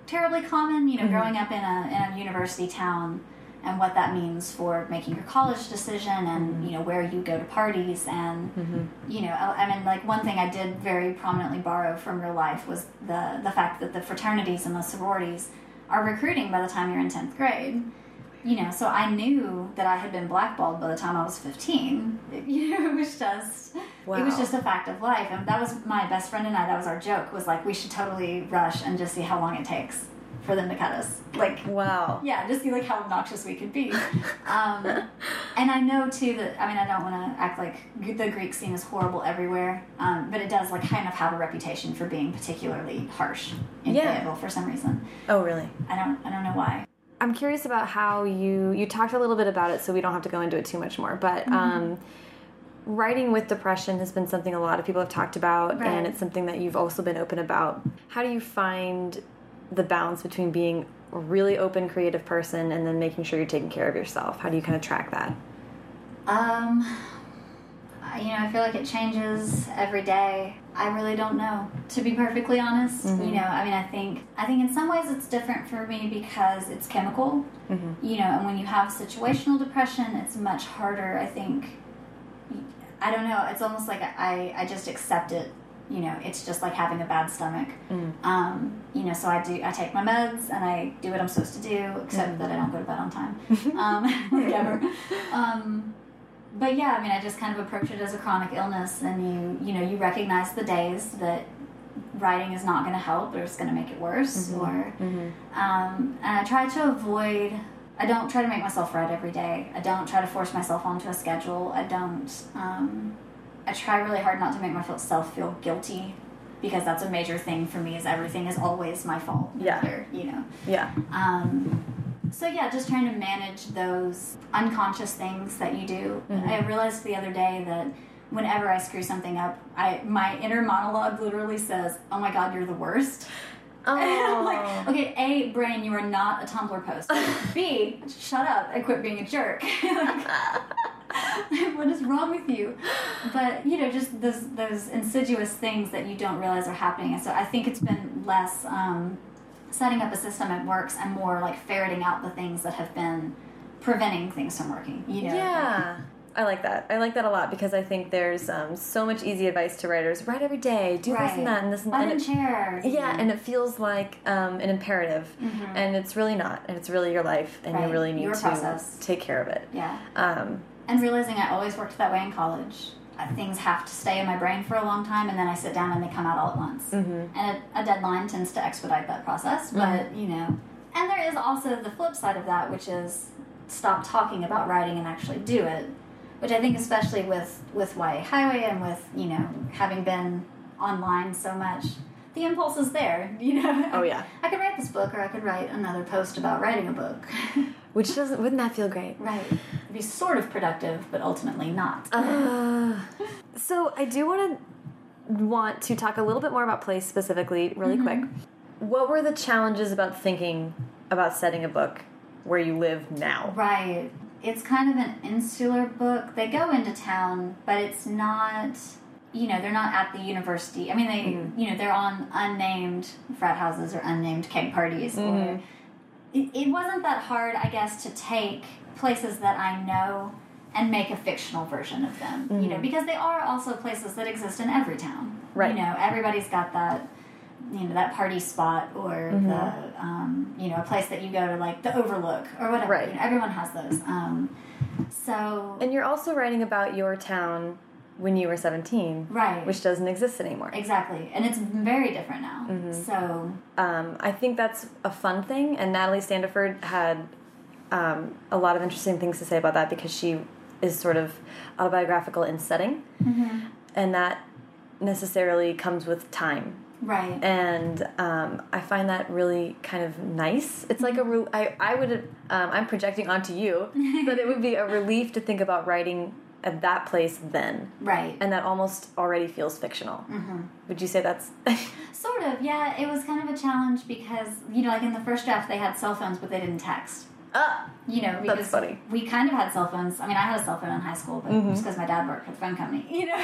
terribly common. You know, growing up in a in a university town, and what that means for making your college decision, and mm-hmm. you know where you go to parties, and mm-hmm. you know, I, mean, like one thing I did very prominently borrow from real life was the the fact that the fraternities and the sororities are recruiting by the time you're in tenth grade. You know, so I knew that I had been blackballed by the time I was 15. You know, it was just, it was just a fact of life. And that was my best friend and I, that was our joke, was like, we should totally rush and just see how long it takes for them to cut us. Like, Wow. yeah, just see like how obnoxious we could be. Um, and I know too that, I mean, I don't want to act like the Greek scene is horrible everywhere, um, but it does like kind of have a reputation for being particularly harsh in Yeah. Fayetteville for some reason. Oh, really? I don't, I don't know why. I'm curious about how you you talked a little bit about it, so we don't have to go into it too much more. But um, writing with depression has been something a lot of people have talked about, Right. and it's something that you've also been open about. How do you find the balance between being a really open, creative person and then making sure you're taking care of yourself? How do you kind of track that? Um, you know, I feel like it changes every day. I really don't know, to be perfectly honest. You know, I mean, I think I think in some ways it's different for me because it's chemical. You know, and when you have situational depression, it's much harder. I think. I don't know. It's almost like I I just accept it. You know, it's just like having a bad stomach. Um, you know, so I do. I take my meds and I do what I'm supposed to do, except that I don't go to bed on time. um, whatever. Um, but yeah, I mean, I just kind of approach it as a chronic illness, and you you know you recognize the days that writing is not going to help, or it's going to make it worse, or um, and I try to avoid. I don't try to make myself write every day. I don't try to force myself onto a schedule. I don't. I try really hard not to make myself feel guilty because that's a major thing for me. Is everything is always my fault. Yeah. Here, you know. Yeah. Um, so yeah, just trying to manage those unconscious things that you do. I realized the other day that whenever I screw something up, I my inner monologue literally says, "Oh my God, you're the worst." And I'm like, okay, A, brain, you are not a Tumblr post. B, shut up and quit being a jerk. Like, what is wrong with you? But you know, just those those insidious things that you don't realize are happening. And so I think it's been less um, setting up a system that works and more like ferreting out the things that have been preventing things from working. You know? Yeah. I like that. I like that a lot because I think there's um, so much easy advice to writers. Write every day. Do this and that and this and, Live and it- chairs. Yeah, and it feels like um, an imperative, and it's really not. And it's really your life, and Right, you really need your to process. take care of it. yeah. Um, And realizing I always worked that way in college. Uh, Things have to stay in my brain for a long time, and then I sit down and they come out all at once. Mm-hmm. And a, a deadline tends to expedite that process, but you know. And there is also the flip side of that, which is stop talking about writing and actually do it. Which I think, especially with with YA Highway and with you know having been online so much, the impulse is there. You know. Oh, yeah. I could write this book, or I could write another post about writing a book. which doesn't wouldn't that feel great? right. It'd be sort of productive, but ultimately not. Uh, so I do want to want to talk a little bit more about place specifically, really quick. What were the challenges about thinking about setting a book where you live now? Right. It's kind of an insular book. They go into town, but it's not. You know, they're not at the university. I mean, they, you know, they're on unnamed frat houses or unnamed keg parties, mm. or it, it wasn't that hard, I guess, to take places that I know and make a fictional version of them. You know, because they are also places that exist in every town. Right. You know, everybody's got that. You know that party spot, or the um, you know a place that you go to, like the Overlook or whatever. Right. You know, everyone has those. Um, so And you're also writing about your town when you were 17, right, which doesn't exist anymore. exactly, and it's very different now. So Um, I think that's a fun thing, and Natalie Standiford had um, a lot of interesting things to say about that because she is sort of autobiographical in setting, and that necessarily comes with time. right, And um, I find that really kind of nice. It's like a re I, I would um, I'm projecting onto you that it would be a relief to think about writing at that place then, right. and that almost already feels fictional. Would you say that's? Sort of, yeah. It was kind of a challenge because you know, like in the first draft, they had cell phones, but they didn't text. Ah, You know, because funny. we kind of had cell phones. I mean, I had a cell phone in high school, but just because my dad worked for the phone company, you know.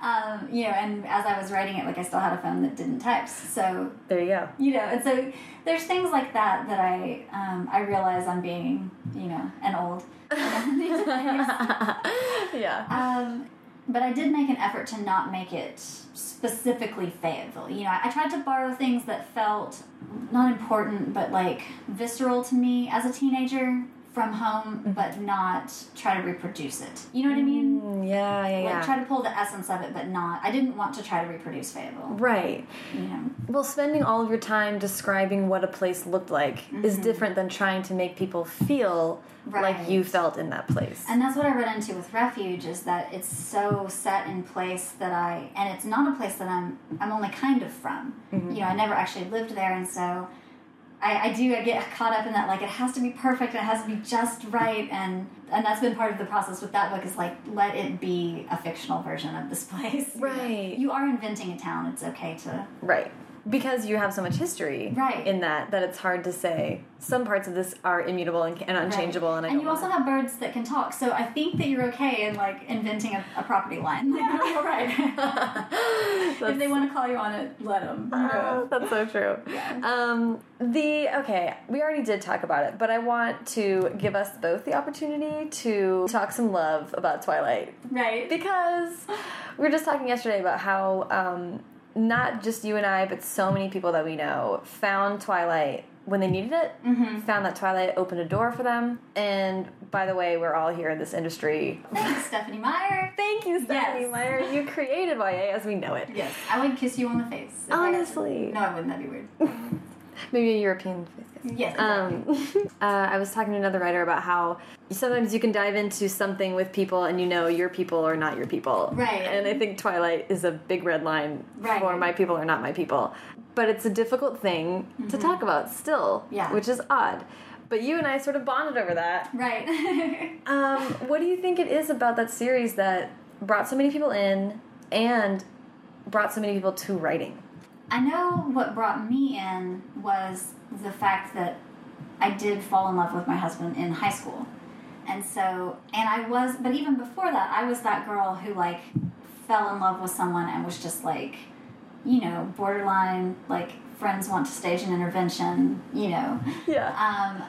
um, you know, and as I was writing it, like I still had a phone that didn't text. So there you go. you know, and so there's things like that that I um, I realize I'm being you know an old. yeah. Um, but I did make an effort to not make it specifically Fayetteville. You know, I, I tried to borrow things that felt not important, but like visceral to me as a teenager from home, mm-hmm. but not try to reproduce it. You know what I mean? Mm, yeah, yeah, Like yeah. try to pull the essence of it, but not. I didn't want to try to reproduce Fayetteville. right. You know. Well, spending all of your time describing what a place looked like is mm-hmm. different than trying to make people feel like you felt in that place. And that's what I run into with Refuge is that it's so set in place that I and it's not a place that I'm I'm only kind of from. Mm-hmm. You know, I never actually lived there and so I, I do I get caught up in that like it has to be perfect and it has to be just right and and that's been part of the process with that book is like let it be a fictional version of this place. Right. You are inventing a town, it's okay to right. Because you have so much history Right. in that that it's hard to say. Some parts of this are immutable and, and unchangeable, Right. and I and you also have birds that can talk, so I think that you're okay in like inventing a, a property line. Like, you're all right. if they want to call you on it, let them. Oh, That's so true. Yeah. Um, the okay, we already did talk about it, but I want to give us both the opportunity to talk some love about Twilight Right. because we were just talking yesterday about how um, not just you and I, but so many people that we know found Twilight when they needed it. Mm-hmm. Found that Twilight opened a door for them. And by the way, we're all here in this industry. Thanks, Stephenie Meyer. Thank you, Stephenie Yes. Meyer. You created YA as we know it. Yes, I would kiss you on the face. if I Honestly. No, I wouldn't. That'd be weird. Maybe a European face. Yes. Um, uh, I was talking to another writer about how sometimes you can dive into something with people and you know your people are not your people. Right. And I think Twilight is a big red line Right. for my people are not my people. But it's a difficult thing to talk about still, Mm-hmm. Yeah. which is odd. But you and I sort of bonded over that. right. Um, what do you think it is about that series that brought so many people in and brought so many people to writing? I know what brought me in was the fact that I did fall in love with my husband in high school. And so, and I was, but even before that, I was that girl who like fell in love with someone and was just like, you know, borderline, like friends want to stage an intervention, you know. Yeah. Um,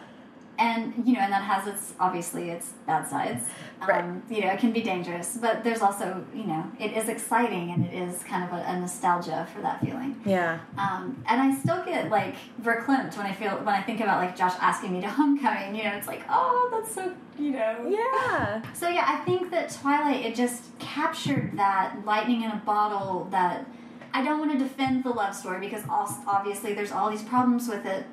and you know, and that has its obviously its bad sides. Um, Right. You know, it can be dangerous, but there's also you know, it is exciting and it is kind of a, a nostalgia for that feeling. Yeah. Um, and I still get like verklempt when I feel when I think about like Josh asking me to homecoming. You know, it's like, oh, that's so you know. Yeah. So yeah, I think that Twilight it just captured that lightning in a bottle. That I don't want to defend the love story because obviously there's all these problems with it.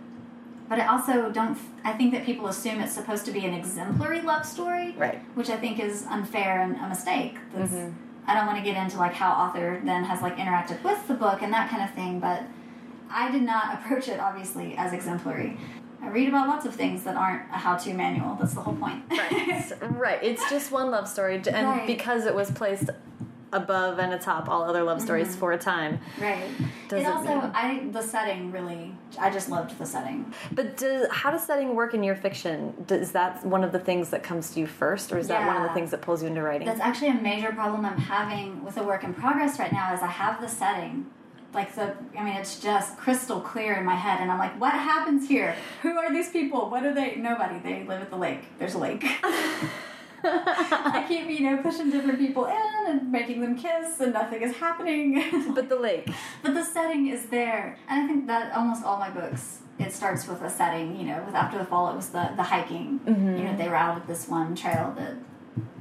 But I also don't. I think that people assume it's supposed to be an exemplary love story, Right. which I think is unfair and a mistake. That's, mm-hmm. I don't want to get into like how author then has like interacted with the book and that kind of thing, but I did not approach it obviously as exemplary. I read about lots of things that aren't a how-to manual. That's the whole point. Right. right. It's just one love story, and Right. because it was placed above and atop all other love stories mm-hmm. for a time. Right. Does it it also, mean- I the setting really, I just loved the setting. But does, how does setting work in your fiction? Is that one of the things that comes to you first, or is that one of the things that pulls you into writing? That's actually a major problem I'm having with a work in progress right now. Is I have the setting, like the I mean it's just crystal clear in my head and I'm like what happens here who are these people what are they nobody they live at the lake there's a lake I keep you know pushing different people in and making them kiss and nothing is happening. But the lake. But the setting is there. And I think that almost all my books it starts with a setting you know with after the fall it was the the hiking. Mm -hmm. you know they were out at this one trail that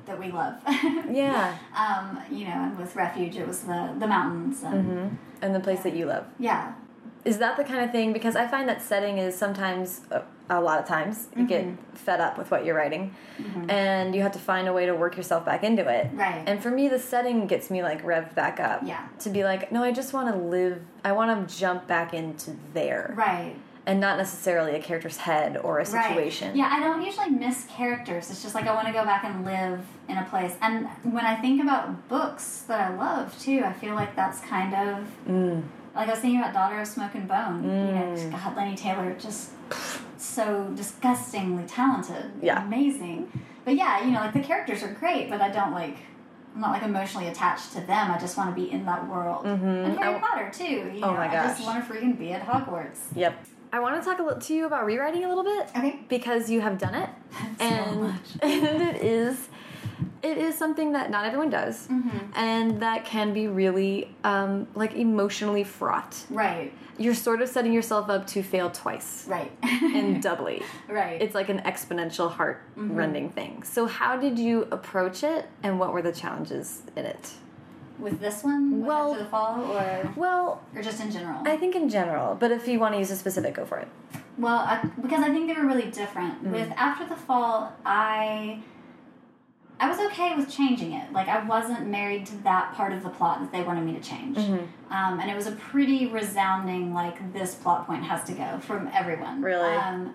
that we love. Yeah. Um you know and with refuge it was the the mountains and, mm -hmm. and the place that you love. Yeah is that the kind of thing because i find that setting is sometimes uh, a lot of times you mm -hmm. get mm-hmm. fed up with what you're writing mm -hmm. and you have to find a way to work yourself back into it right and for me the setting gets me like revved back up yeah to be like no i just want to live i want to jump back into there right and not necessarily a character's head or a situation. Right. Yeah, I don't usually miss characters. It's just like I want to go back and live in a place. And when I think about books that I love too, I feel like that's kind of mm like I was thinking about Daughter of Smoke and Bone. Mm. You know, mm. God, Laini Taylor just so disgustingly talented, yeah, amazing. But yeah, you know, like the characters are great, but I don't like. I'm not like emotionally attached to them. I just want to be in that world. Mm -hmm. And Harry I, Potter too. You oh know, my gosh! I just want to freaking be at Hogwarts. Yep. I want to talk a little to you about rewriting a little bit. Okay. Because you have done it, so and, much. and it is it is something that not everyone does, mm -hmm. and that can be really um, like emotionally fraught. Right. You're sort of setting yourself up to fail twice. Right. and doubly. Right. It's like an exponential heart rending mm -hmm. thing. So how did you approach it, and what were the challenges in it? With this one, well, after the fall, or well, or just in general. I think in general, but if you want to use a specific, go for it. Well, I, because I think they were really different. Mm -hmm. With after the fall, I I was okay with changing it. Like I wasn't married to that part of the plot that they wanted me to change. Mm -hmm. um, and it was a pretty resounding like this plot point has to go from everyone. Really. Um,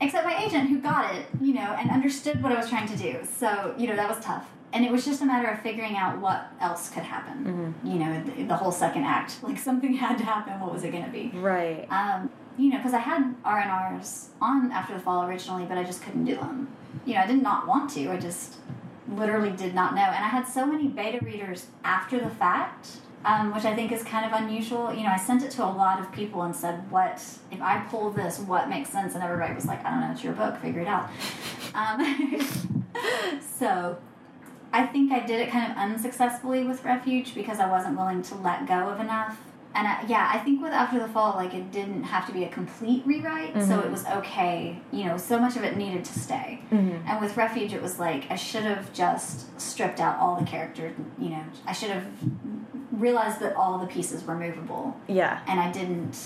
except my agent who got it, you know, and understood what I was trying to do. So you know that was tough. And it was just a matter of figuring out what else could happen. Mm -hmm. You know, the, the, whole second act. Like something had to happen. What was it going to be? Right. Um, you know, because I had R and R's on after the fall originally, but I just couldn't do them. You know, I did not want to. I just literally did not know. And I had so many beta readers after the fact, um, which I think is kind of unusual. You know, I sent it to a lot of people and said, what, if I pull this, what makes sense? And everybody was like, I don't know, it's your book, figure it out. Um, so I think I did it kind of unsuccessfully with Refuge because I wasn't willing to let go of enough and I, yeah, I think with After the Fall, like it didn't have to be a complete rewrite, mm -hmm. so mm-hmm. it was okay. You know, so much of it needed to stay. Mm -hmm. And with Refuge, it was like I should have just stripped out all the characters. You know, I should have realized that all the pieces were movable. Yeah, and I didn't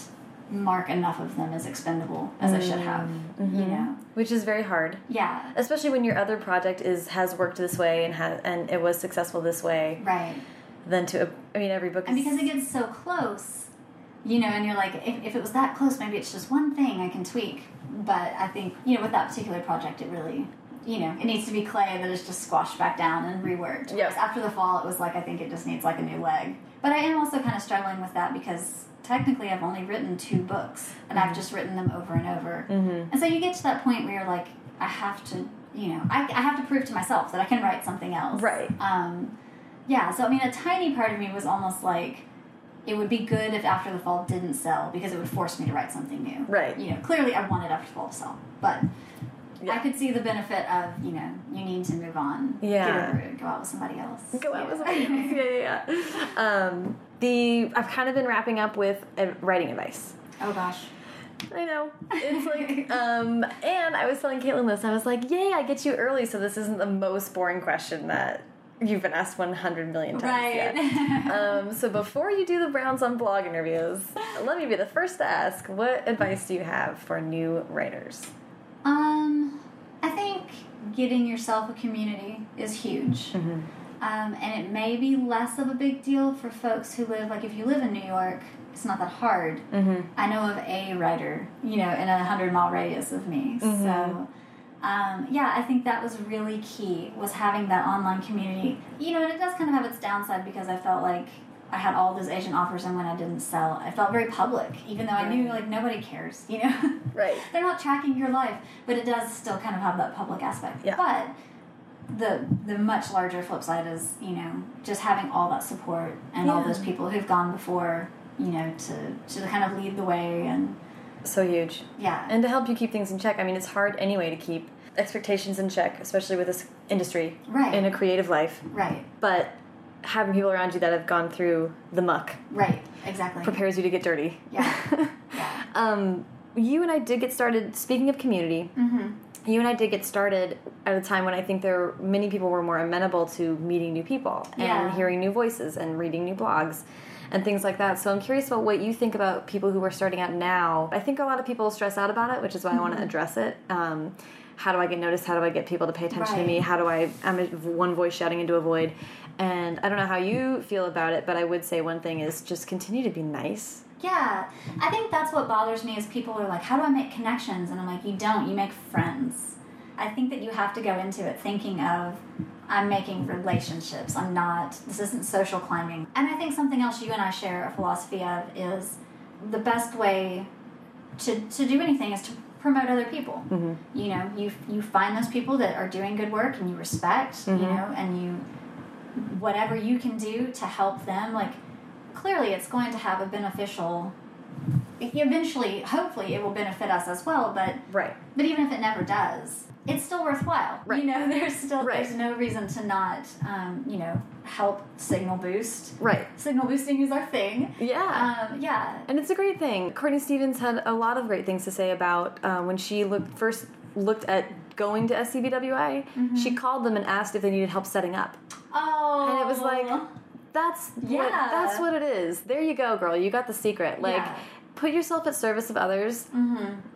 mark enough of them as expendable as I should have. Mm -hmm. You know, which is very hard. Yeah, especially when your other project is has worked this way and has and it was successful this way. Right than to I mean every book and because it gets so close you know and you're like if, if it was that close maybe it's just one thing I can tweak but I think you know with that particular project it really you know it needs to be clay that is just squashed back down and reworked yes. after the fall it was like I think it just needs like a new leg but I am also kind of struggling with that because technically I've only written two books and mm -hmm. I've mm-hmm. just written them over and over mm -hmm. and so you get to that point where you're like I have to you know I, I have to prove to myself that I can write something else right um, yeah, so I mean, a tiny part of me was almost like it would be good if After the Fall didn't sell because it would force me to write something new. Right. You know, clearly I wanted After the Fall to sell, but yeah. I could see the benefit of, you know, you need to move on. Yeah. Get over it, go out with somebody else. Go out with somebody else. Yeah, yeah, yeah. Um, the, I've kind of been wrapping up with writing advice. Oh, gosh. I know. It's like, um, and I was telling Caitlin this. I was like, yay, I get you early, so this isn't the most boring question that You've been asked 100 million times. Right. um, so before you do the Browns on blog interviews, let me be the first to ask, what advice do you have for new writers? Um, I think getting yourself a community is huge. Mm -hmm. um, and it may be less of a big deal for folks who live, like if you live in New York, it's not that hard. Mm -hmm. I know of a writer, you know, in a 100 mile radius of me. Mm -hmm. So um, yeah, I think that was really key, was having that online community. You know, and it does kind of have its downside because I felt like I had all those agent offers and when I didn't sell, I felt very public, even though I knew like nobody cares, you know? Right. They're not tracking your life, but it does still kind of have that public aspect. Yeah. But the the much larger flip side is, you know, just having all that support and yeah. all those people who've gone before you know, to to kind of lead the way and So huge. yeah. And to help you keep things in check. I mean, it's hard anyway to keep expectations in check, especially with this industry Right. in a creative life. right. But having people around you that have gone through the muck Right. Exactly. prepares you to get dirty. Yeah. yeah. um, you and I did get started. Speaking of community, Mhm. you and I did get started at a time when I think there many people were more amenable to meeting new people Yeah. and hearing new voices and reading new blogs and things like that. So I'm curious about what you think about people who are starting out now. I think a lot of people stress out about it, which is why I want Mm-hmm. to address it. Um, how do I get noticed? How do I get people to pay attention to me? How do I? I'm a, one voice shouting into a void, and I don't know how you feel about it, but I would say one thing is just continue to be nice. Yeah, I think that's what bothers me is people are like, how do I make connections? And I'm like, you don't, you make friends. I think that you have to go into it thinking of, I'm making relationships. I'm not, this isn't social climbing. And I think something else you and I share a philosophy of is the best way to, to do anything is to promote other people. Mm-hmm. You know, you, you find those people that are doing good work and you respect, you mm-hmm. know, and you, whatever you can do to help them, like, clearly it's going to have a beneficial eventually hopefully it will benefit us as well but Right. but even if it never does it's still worthwhile Right. you know there's still Right. there's no reason to not um, you know help signal boost Right. signal boosting is our thing Yeah. um, yeah And it's a great thing. Courtney Stevens had a lot of great things to say about uh, when she looked first looked at going to SCBWI. She called them and asked if they needed help setting up, oh and it was like, that's what, Yeah. that's what it is. There you go, girl. You got the secret. Like, Yeah. Put yourself at service of others.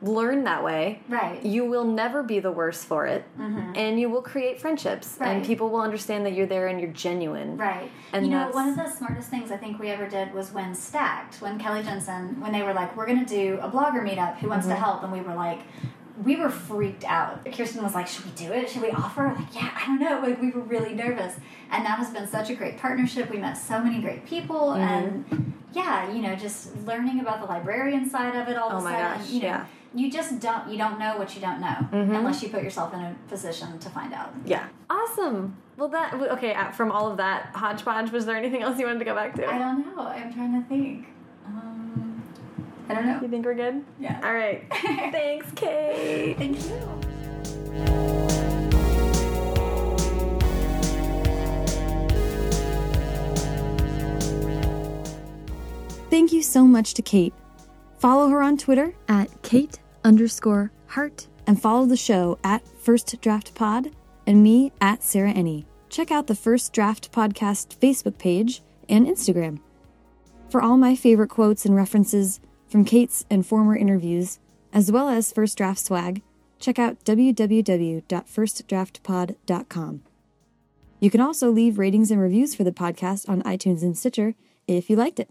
Learn that way. right You will never be the worse for it, and you will create friendships, right. and people will understand that you're there and you're genuine. Right. And you know, one of the smartest things I think we ever did was when Stacked, when Kelly Jensen, when they were like, we're going to do a blogger meetup, who wants to Mm-hmm. help? And we were like, we were freaked out. Kirsten was like, should we do it? Should we offer? Like, yeah, I don't know. Like, we were really nervous. And that has been such a great partnership. We met so many great people. Mm-hmm. And yeah, you know, just learning about the librarian side of it all Oh of a my sudden. gosh, you know, yeah. You just don't, you don't know what you don't know unless you put yourself in a position to find out. Yeah. Awesome. Well, that okay. uh, From all of that hodgepodge, was there anything else you wanted to go back to? I don't know. I'm trying to think. Um, I don't know. You think we're good? Yeah. All right. Thanks, Kate. Thank you. Thank you so much to Kate. Follow her on Twitter at Kate underscore Hart and follow the show at First Draft Pod and me at Sarah Enni. Check out the First Draft Podcast Facebook page and Instagram. For all my favorite quotes and references from Kate's and former interviews, as well as First Draft swag, check out www.firstdraftpod.com. You can also leave ratings and reviews for the podcast on iTunes and Stitcher if you liked it.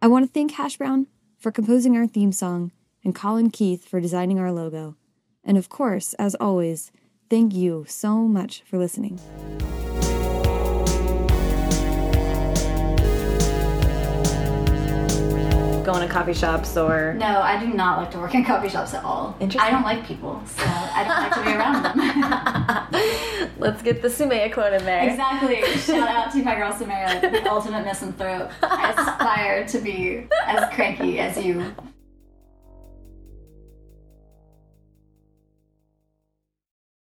I want to thank Hash Brown for composing our theme song and Colin Keith for designing our logo. And of course, as always, thank you so much for listening. Going to coffee shops or No, I do not like to work in coffee shops at all. Interesting. I don't like people, so I don't like to be around them. let's get the Sumaya quote in there. exactly. Shout out to my girl Samara, the ultimate misanthrope. I aspire to be as cranky as you